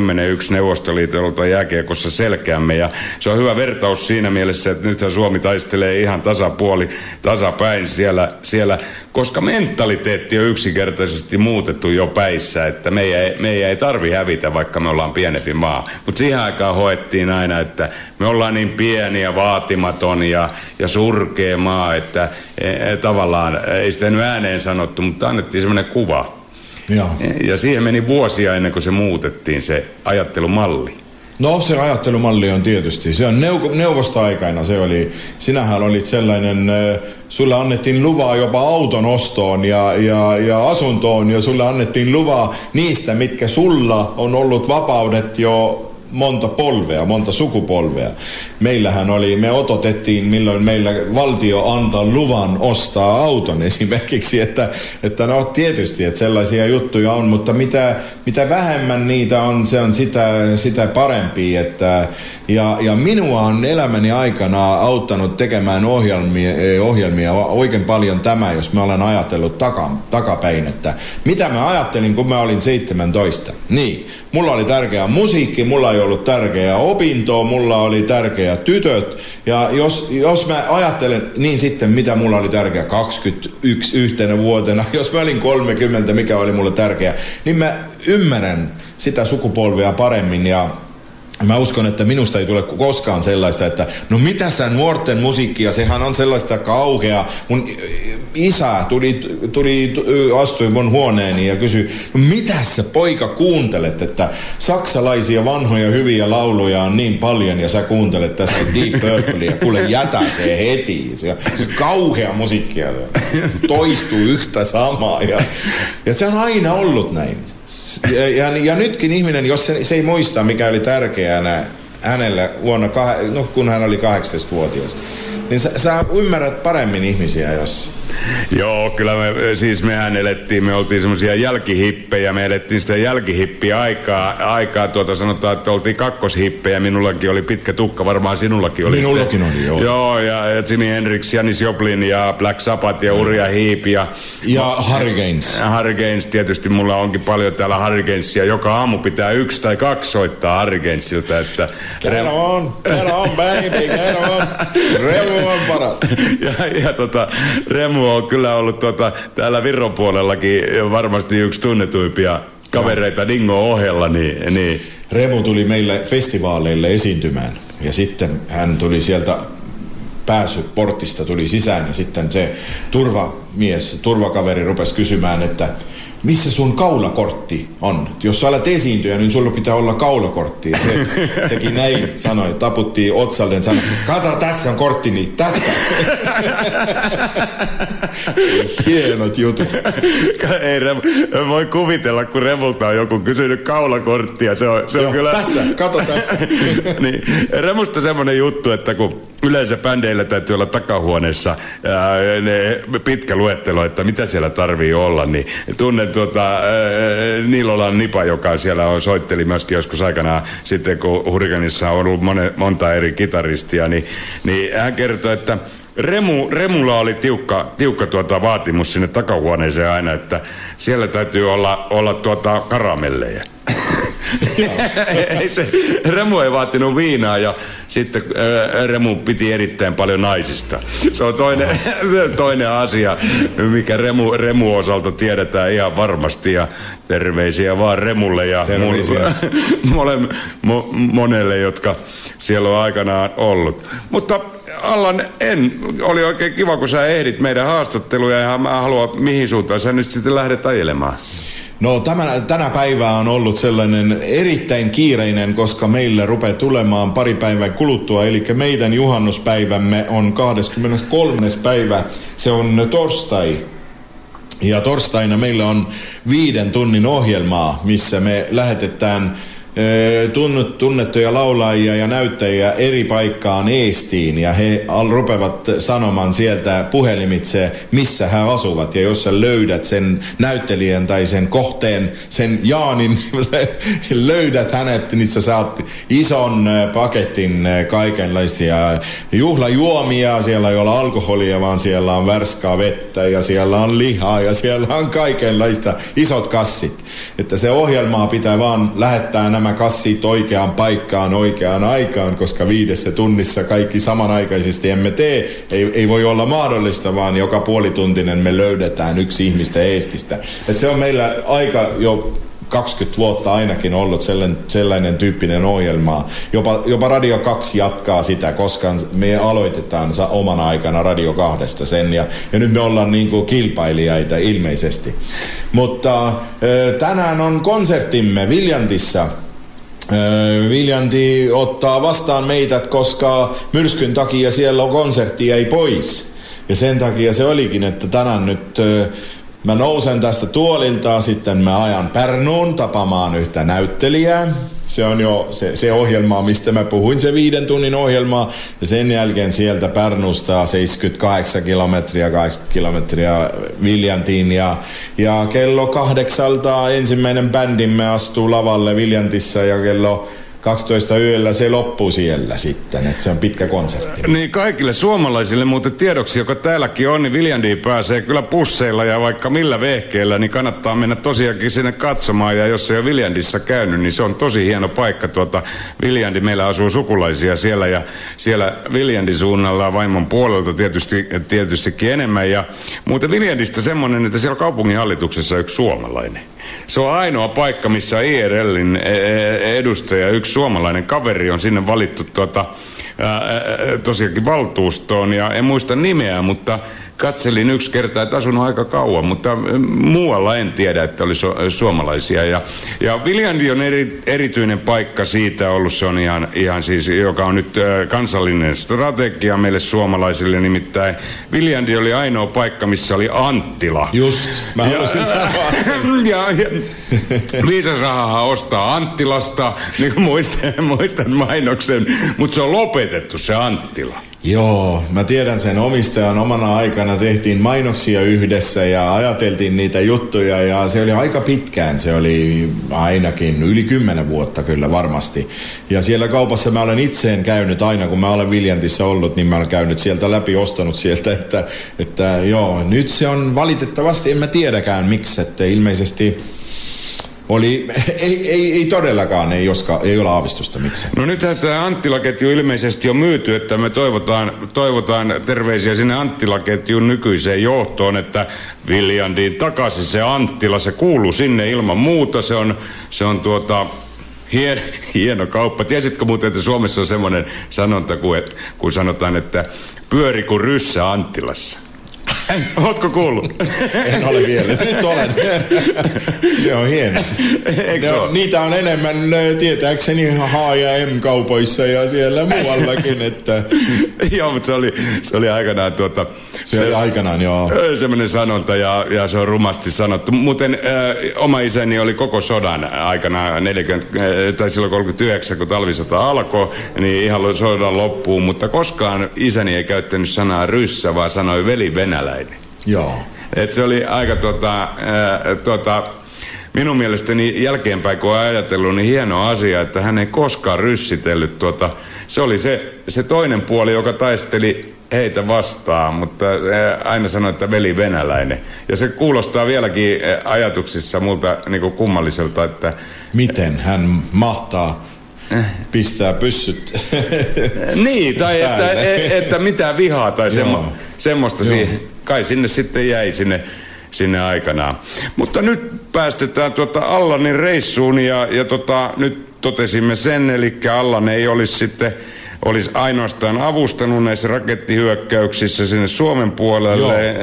Neuvostoliitolta jääkiekossa selkeämme. Ja se on hyvä vertaus siinä mielessä, että nythän Suomi taistelee ihan tasapuoli tasapäin siellä, siellä, koska mentaliteetti on yksinkertaisesti muutettu jo päissä, että meidän, ei, meidän ei tarvi hävitä, vaikka me ollaan pienempi maa. Mutta siihen aikaan hoettiin aina, että me ollaan niin pieni ja vaatimaton ja, ja surkea maa, että e, e, tavallaan ei sitä nyt ääneen sanottu, mutta annettiin semmoinen kuva. Ja. ja siihen meni vuosia ennen kuin se muutettiin se ajattelumalli. No se ajattelumalli on tietysti, se on neu- neuvostoaikaina se oli, sinähän olit sellainen, sulle annettiin luvaa jopa auton ostoon ja, ja, ja asuntoon ja sulle annettiin luvaa niistä, mitkä sulla on ollut vapaudet jo monta polvea, monta sukupolvea. Meillähän oli, me ototettiin milloin meillä valtio antaa luvan ostaa auton esimerkiksi, että, että no tietysti, että sellaisia juttuja on, mutta mitä, mitä vähemmän niitä on, se on sitä, sitä parempi, että ja, ja minua on elämäni aikana auttanut tekemään ohjelmia, eh, ohjelmia oikein paljon tämä, jos mä olen ajatellut taka, takapäin, että mitä mä ajattelin, kun mä olin 17. Niin, mulla oli tärkeä musiikki, mulla ei ollut tärkeää opintoa, mulla oli tärkeä tytöt. Ja jos, jos mä ajattelen, niin sitten mitä mulla oli tärkeä 21 yhtenä vuotena, jos mä olin 30, mikä oli mulle tärkeä, niin mä ymmärrän sitä sukupolvia paremmin ja Mä uskon, että minusta ei tule koskaan sellaista, että no mitä sä nuorten musiikkia, sehän on sellaista kauhea. Mun isä tuli, tuli, astui mun huoneeni ja kysyi, no mitä sä poika kuuntelet, että saksalaisia vanhoja hyviä lauluja on niin paljon ja sä kuuntelet tässä Deep Purplea, kuule jätä se heti. Se, se kauhea musiikkia toistuu yhtä samaa ja, ja se on aina ollut näin. Ja, ja, ja nytkin ihminen, jos se, se ei muista, mikä oli tärkeänä hänellä vuonna, no, kun hän oli 18-vuotias, niin sä, sä ymmärrät paremmin ihmisiä, jos Joo, kyllä me, siis mehän elettiin, me oltiin semmoisia jälkihippejä, me elettiin sitä jälkihippiä aikaa, aikaa tuota sanotaan, että oltiin kakkoshippejä, minullakin oli pitkä tukka, varmaan sinullakin oli. Minullakin oli, joo. Joo, ja, Jimi Hendrix, Janis Joplin ja Black Sabbath ja Uria Heep ja... Ja Harry Gaines. Harry Gaines, tietysti mulla onkin paljon täällä Harry Gainesia, joka aamu pitää yksi tai kaksi soittaa Harry Gainesilta, että... Get on, get on baby, get on. Remu on paras. ja, ja tota, Remu on kyllä ollut tuota, täällä Virron puolellakin varmasti yksi tunnetuimpia kavereita Dingo ohella, niin, niin... Remu tuli meille festivaaleille esiintymään. Ja sitten hän tuli sieltä pääsy portista tuli sisään ja sitten se turvamies, turvakaveri rupesi kysymään, että missä sun kaulakortti on? Jos sä olet esiintyjä, niin sulla pitää olla kaulakortti. Se teki näin, sanoi, taputti otsalle ja sanoi, kato tässä on kortti, niin tässä. Hienot jutut. Ei, Rem, voi kuvitella, kun Remulta on joku kysynyt kaulakorttia. Se on, se on Joo, kyllä... tässä, kato tässä. niin, Remusta semmoinen juttu, että kun yleensä bändeillä täytyy olla takahuoneessa ää, ne pitkä luettelo, että mitä siellä tarvii olla, niin tunnen tuota ää, Nipa, joka siellä on, soitteli myöskin joskus aikanaan sitten, kun Hurrikanissa on ollut mone, monta eri kitaristia, niin, niin hän kertoi, että Remu, Remulla oli tiukka, tiukka tuota vaatimus sinne takahuoneeseen aina, että siellä täytyy olla, olla tuota karamelleja. Ei se, Remu ei vaatinut viinaa ja sitten Remu piti erittäin paljon naisista. Se on toinen, toinen asia, mikä Remu, Remu osalta tiedetään ihan varmasti ja terveisiä vaan Remulle ja Terveisiä. mole, mo, monelle, jotka siellä on aikanaan ollut. Mutta Allan, en, oli oikein kiva, kun sä ehdit meidän haastatteluja ja mä haluan, mihin suuntaan sä nyt sitten lähdet ajelemaan. No tämä, tänä päivää on ollut sellainen erittäin kiireinen, koska meille rupeaa tulemaan pari päivää kuluttua. Eli meidän juhannuspäivämme on 23. päivä, se on torstai. Ja torstaina meillä on viiden tunnin ohjelmaa, missä me lähetetään tunnettuja laulajia ja näyttäjiä eri paikkaan Eestiin ja he rupeavat sanomaan sieltä puhelimitse, missä he asuvat. Ja jos sä löydät sen näyttelijän tai sen kohteen, sen Jaanin, löydät hänet, niin sä saat ison paketin kaikenlaisia juhlajuomia. Siellä ei ole alkoholia, vaan siellä on värskaa vettä ja siellä on lihaa ja siellä on kaikenlaista isot kassit. Että se ohjelmaa pitää vaan lähettää nämä kassit oikeaan paikkaan oikeaan aikaan, koska viidessä tunnissa kaikki samanaikaisesti emme tee. Ei, ei voi olla mahdollista, vaan joka puolituntinen me löydetään yksi ihmistä Eestistä. Et se on meillä aika jo 20 vuotta ainakin ollut sellainen, sellainen tyyppinen ohjelma. Jopa, jopa Radio 2 jatkaa sitä, koska me aloitetaan omana aikana Radio 2 sen. Ja, ja nyt me ollaan niin kuin kilpailijaita ilmeisesti. Mutta tänään on konserttimme Viljantissa. Ö, Viljanti ottaa vastaan meidät, koska myrskyn takia siellä on konsertti jäi pois. Ja sen takia se olikin, että tänään nyt ö, mä nousen tästä tuolilta, sitten mä ajan Pärnuun tapamaan yhtä näyttelijää. Se on jo se, se ohjelma, mistä mä puhuin, se viiden tunnin ohjelma. Ja sen jälkeen sieltä Pärnusta 78 kilometriä, 80 kilometriä Viljantiin. Ja, ja kello kahdeksalta ensimmäinen bändimme astuu lavalle Viljantissa ja kello 12 yöllä se loppuu siellä sitten, että se on pitkä konsertti. Niin kaikille suomalaisille muuten tiedoksi, joka täälläkin on, niin Viljandiin pääsee kyllä pusseilla ja vaikka millä vehkeellä, niin kannattaa mennä tosiaankin sinne katsomaan. Ja jos ei ole Viljandissa käynyt, niin se on tosi hieno paikka. Tuota, Viljandi, meillä asuu sukulaisia siellä ja siellä Viljandin suunnalla vaimon puolelta tietysti, tietystikin enemmän. Ja muuten Viljandista semmoinen, että siellä on kaupunginhallituksessa yksi suomalainen. Se on ainoa paikka, missä IRLin e, edustaja, yksi suomalainen kaveri on sinne valittu tuota, ää, tosiaankin valtuustoon. Ja en muista nimeä, mutta katselin yksi kerta, että asunut aika kauan, mutta muualla en tiedä, että oli su- suomalaisia. Ja, ja Viljandi on eri, erityinen paikka siitä ollut, se on ihan, ihan siis, joka on nyt äh, kansallinen strategia meille suomalaisille, nimittäin Viljandi oli ainoa paikka, missä oli Anttila. Just, mä sen. ja, ja viisas rahaa ostaa Anttilasta, niin kuin muistan, muistan mainoksen, mutta se on lopetettu se Anttila. Joo, mä tiedän sen omistajan omana aikana tehtiin mainoksia yhdessä ja ajateltiin niitä juttuja ja se oli aika pitkään, se oli ainakin yli kymmenen vuotta kyllä varmasti. Ja siellä kaupassa mä olen itseen käynyt aina, kun mä olen Viljantissa ollut, niin mä olen käynyt sieltä läpi, ostanut sieltä, että, että joo, nyt se on valitettavasti, en mä tiedäkään miksi, että ilmeisesti oli, ei, ei, ei todellakaan, ei, oska, ei ole aavistusta miksi. No nythän sitä Anttila-ketju ilmeisesti on myyty, että me toivotaan, toivotaan terveisiä sinne Anttila-ketjun nykyiseen johtoon, että Viljandiin takaisin se Anttila, se kuuluu sinne ilman muuta, se on, se on tuota, Hien, hieno kauppa. Tiesitkö muuten, että Suomessa on semmoinen sanonta, kun, et, kun sanotaan, että pyöri kuin ryssä Anttilassa? Ei, ootko kuullut? En ole vielä. Nyt olen. Se on hieno. Eikö on, niitä on enemmän tietääkseni H- ja M-kaupoissa ja siellä muuallakin. Että... joo, mutta se oli, se oli aikanaan tuota... Se, se oli aikanaan, joo. Semmoinen sanonta ja, ja se on rumasti sanottu. Muuten äh, oma isäni oli koko sodan aikana 40, äh, tai silloin 39, kun talvisota alkoi, niin ihan sodan loppuun, mutta koskaan isäni ei käyttänyt sanaa ryssä, vaan sanoi veli venäläinen. Joo. Et se oli aika tota, äh, tota, minun mielestäni jälkeenpäin kun ajatellut, niin hieno asia, että hän ei koskaan ryssitellyt tuota, se oli se, se toinen puoli, joka taisteli heitä vastaan, mutta aina sanoi, että veli venäläinen. Ja se kuulostaa vieläkin ajatuksissa multa niin kuin kummalliselta, että... Miten hän mahtaa pistää pyssyt Niin, tai että, e, että mitään vihaa tai semmo, semmoista siihen. Kai sinne sitten jäi sinne, sinne aikanaan. Mutta nyt päästetään tuota Allanin reissuun ja, ja tota, nyt totesimme sen, eli Allan ei olisi sitten olisi ainoastaan avustanut näissä rakettihyökkäyksissä sinne Suomen puolelle, e,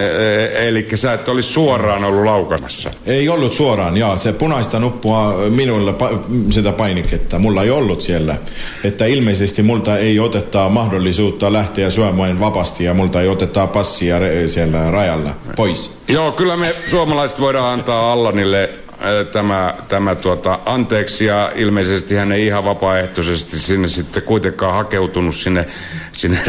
e, eli sä et olisi suoraan ollut laukamassa. Ei ollut suoraan, joo. Se punaista nuppua minulla sitä painiketta, mulla ei ollut siellä. Että ilmeisesti multa ei oteta mahdollisuutta lähteä syömään vapaasti ja multa ei oteta passia siellä rajalla pois. Joo, kyllä me suomalaiset voidaan antaa Allanille tämä, tämä tuota, anteeksi ja ilmeisesti hän ei ihan vapaaehtoisesti sinne sitten kuitenkaan hakeutunut sinne, sinne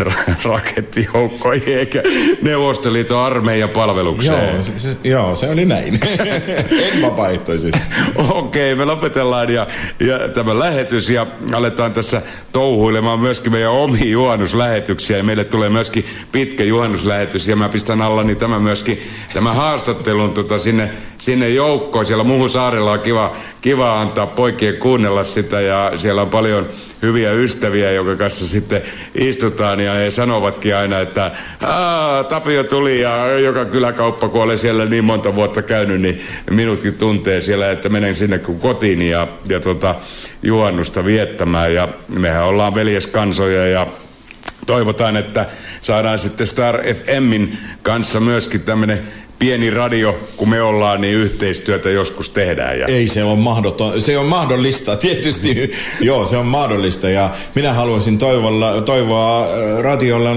rakettijoukkoihin eikä Neuvostoliiton armeijan palvelukseen. Joo, se, joo, se oli näin. en vapaaehtoisesti. Okei, okay, me lopetellaan ja, ja tämä lähetys ja aletaan tässä touhuilemaan myöskin meidän omi juhannuslähetyksiä ja meille tulee myöskin pitkä juhannuslähetys ja mä pistän alla niin tämä myöskin, tämä haastattelun tota, sinne, sinne joukkoon. Siellä muuhun saarella on kiva, kiva antaa poikien kuunnella sitä ja siellä on paljon hyviä ystäviä, jonka kanssa sitten istutaan ja he sanovatkin aina, että Tapio tuli ja joka kyläkauppa, kun olen siellä niin monta vuotta käynyt, niin minutkin tuntee siellä, että menen sinne kuin kotiin ja, ja tota, juhannusta viettämään. Ja mehän ollaan veljeskansoja ja toivotaan, että saadaan sitten Star FMin kanssa myöskin tämmöinen pieni radio, kun me ollaan, niin yhteistyötä joskus tehdään. Ja... Ei se on mahdoton, se on mahdollista, tietysti, joo se on mahdollista ja minä haluaisin toivolla, toivoa äh, radiolla äh,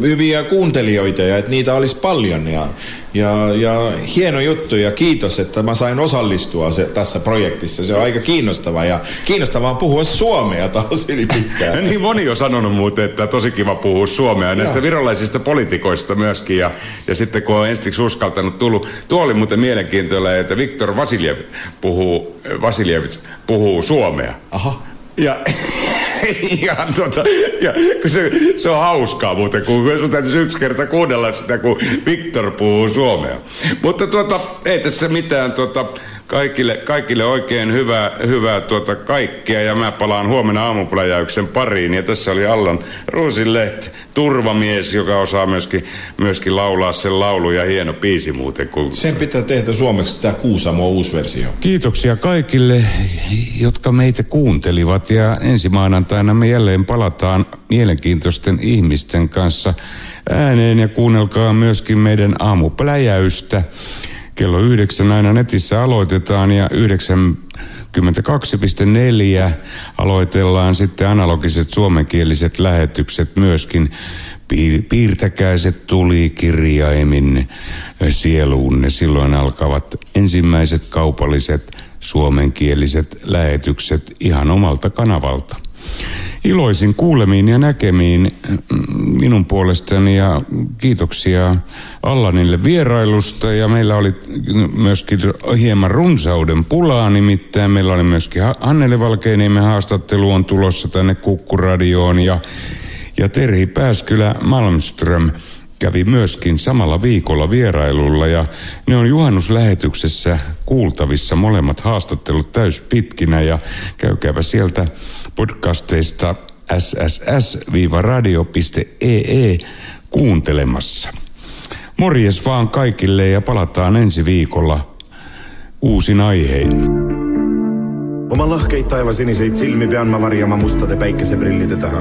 hyviä kuuntelijoita ja että niitä olisi paljon ja ja, ja hieno juttu ja kiitos, että mä sain osallistua se, tässä projektissa. Se on aika kiinnostavaa ja kiinnostavaa puhua suomea taas yli pitkään. niin moni on sanonut muuten, että tosi kiva puhua suomea. Näistä virolaisista politikoista myöskin. Ja, ja sitten kun on ensiksi uskaltanut tullut, tuo oli muuten mielenkiintoinen, että Viktor Vasiljev puhuu, Vasiljevits puhuu suomea. Aha. Ja ihan tota, ja se, se on hauskaa muuten, kun sun täytyisi yksi kerta kuunnella sitä, kun Viktor puhuu suomea. Mutta tuota, ei tässä mitään, tuota, kaikille, kaikille oikein hyvää, hyvää tuota kaikkea ja mä palaan huomenna aamupläjäyksen pariin. Ja tässä oli Allan Ruusinlehti, turvamies, joka osaa myöskin, myöskin laulaa sen laulu ja hieno biisi muuten. Kun... Sen pitää tehdä suomeksi tämä Kuusamo uusi versio. Kiitoksia kaikille, jotka meitä kuuntelivat ja ensi maanantaina me jälleen palataan mielenkiintoisten ihmisten kanssa ääneen ja kuunnelkaa myöskin meidän aamupläjäystä. Kello yhdeksän aina netissä aloitetaan ja 92,4 aloitellaan sitten analogiset suomenkieliset lähetykset myöskin. Piirtäkää se tuli kirjaimin sieluunne. Silloin alkavat ensimmäiset kaupalliset suomenkieliset lähetykset ihan omalta kanavalta iloisin kuulemiin ja näkemiin mm, minun puolestani ja kiitoksia Allanille vierailusta. Ja meillä oli myöskin hieman runsauden pulaa, nimittäin. Meillä oli myöskin Anneli Valkeiniemen haastattelu on tulossa tänne Kukkuradioon ja, ja Terhi Pääskylä Malmström kävi myöskin samalla viikolla vierailulla ja ne on juhannuslähetyksessä kuultavissa molemmat haastattelut täyspitkinä ja käykääpä sieltä podcasteista sss-radio.ee e kuuntelemassa. Morjes vaan kaikille ja palataan ensi viikolla uusin aihein. Oma lahkeid taevasiniseid silmi pean ma varjama mustade päikeseprillide taha.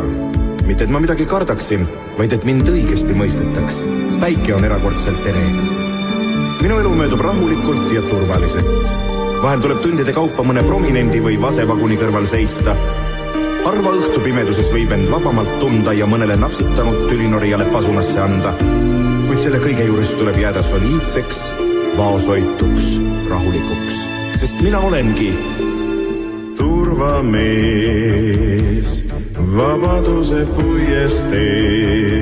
Mitte et ma midagi kardaksin, vaid et mind õigesti mõistetaks päike on erakordselt ere. minu elu möödub rahulikult ja turvaliselt. vahel tuleb tundide kaupa mõne prominendi või vasevaguni kõrval seista. harva õhtupimeduses võib end vabamalt tunda ja mõnele napsitanud tülinorijale pasunasse anda. kuid selle kõige juures tuleb jääda soliidseks, vaoshoituks, rahulikuks, sest mina olengi turvamees vabaduse puiesteel.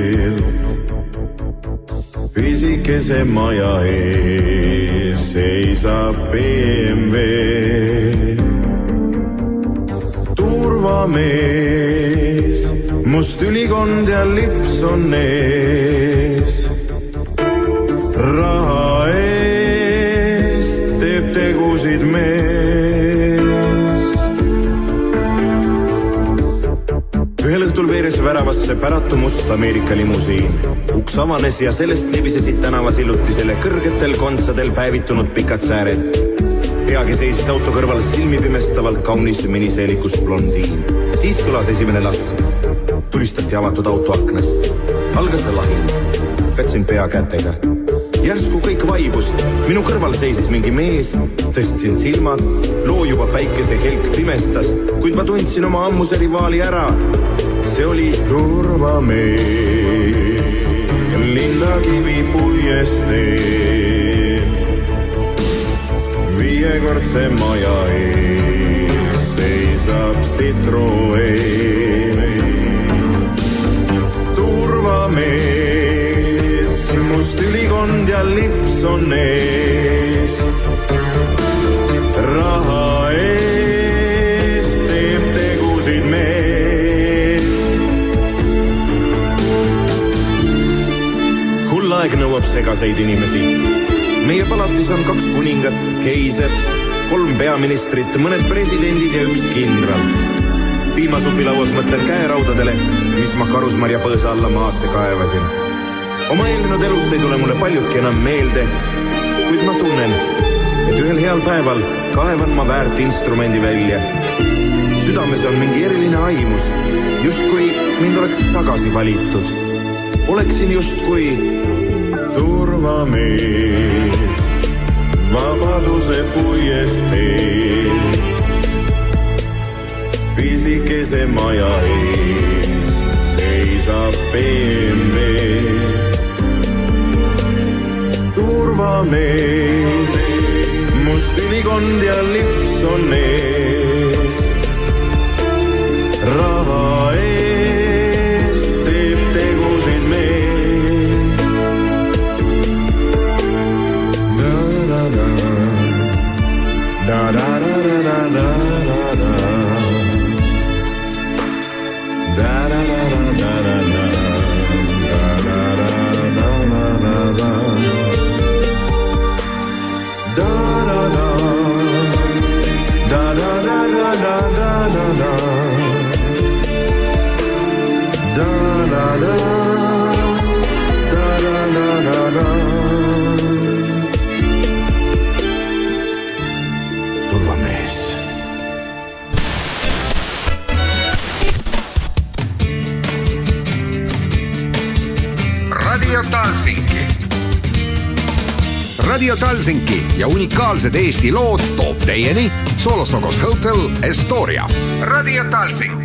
pisikese maja ees seisab BMW. turvamees, must ülikond ja lips on ees. Väravasse päratu must Ameerika limusiin. uks avanes ja sellest libisesid tänavasillutisele kõrgetel kontsadel päevitunud pikad sääred. peagi seisis auto kõrval silmipimestavalt kaunis miniseelikus blondiin. siis kõlas esimene lask. tulistati avatud auto aknast. algas lahing. katsin pea kätega järsku kõik vaibus, minu kõrval seisis mingi mees, tõstsin silmad, loojuva päikese helk pimestas, kuid ma tundsin oma ammuse rivaali ära see oli turvamees linnakivi puiesteel. viiekordse maja ees seisab Citroen. turvamees, must ülikond ja lips on ees. Aeg nõuab segaseid inimesi. meie palatis on kaks kuningat, keiser, kolm peaministrit, mõned presidendid ja üks kindral. piimasupilauas mõtlen käeraudadele, mis ma karusmarja põõsa alla maasse kaevasin. oma eelnenud elust ei tule mulle paljudki enam meelde, kuid ma tunnen, et ühel heal päeval kaevan ma väärt instrumendi välja. südames on mingi eriline aimus, justkui mind oleks tagasi valitud. oleksin justkui turvamees vabaduse puiesteel. pisikese maja ees seisab BMW. turvamees, must ülikond ja lips on ees. raha eest Radio Talsinki ja unikaalsed Eesti lood toob teieni Solosokos Hotel Estoria. Radio Talsinki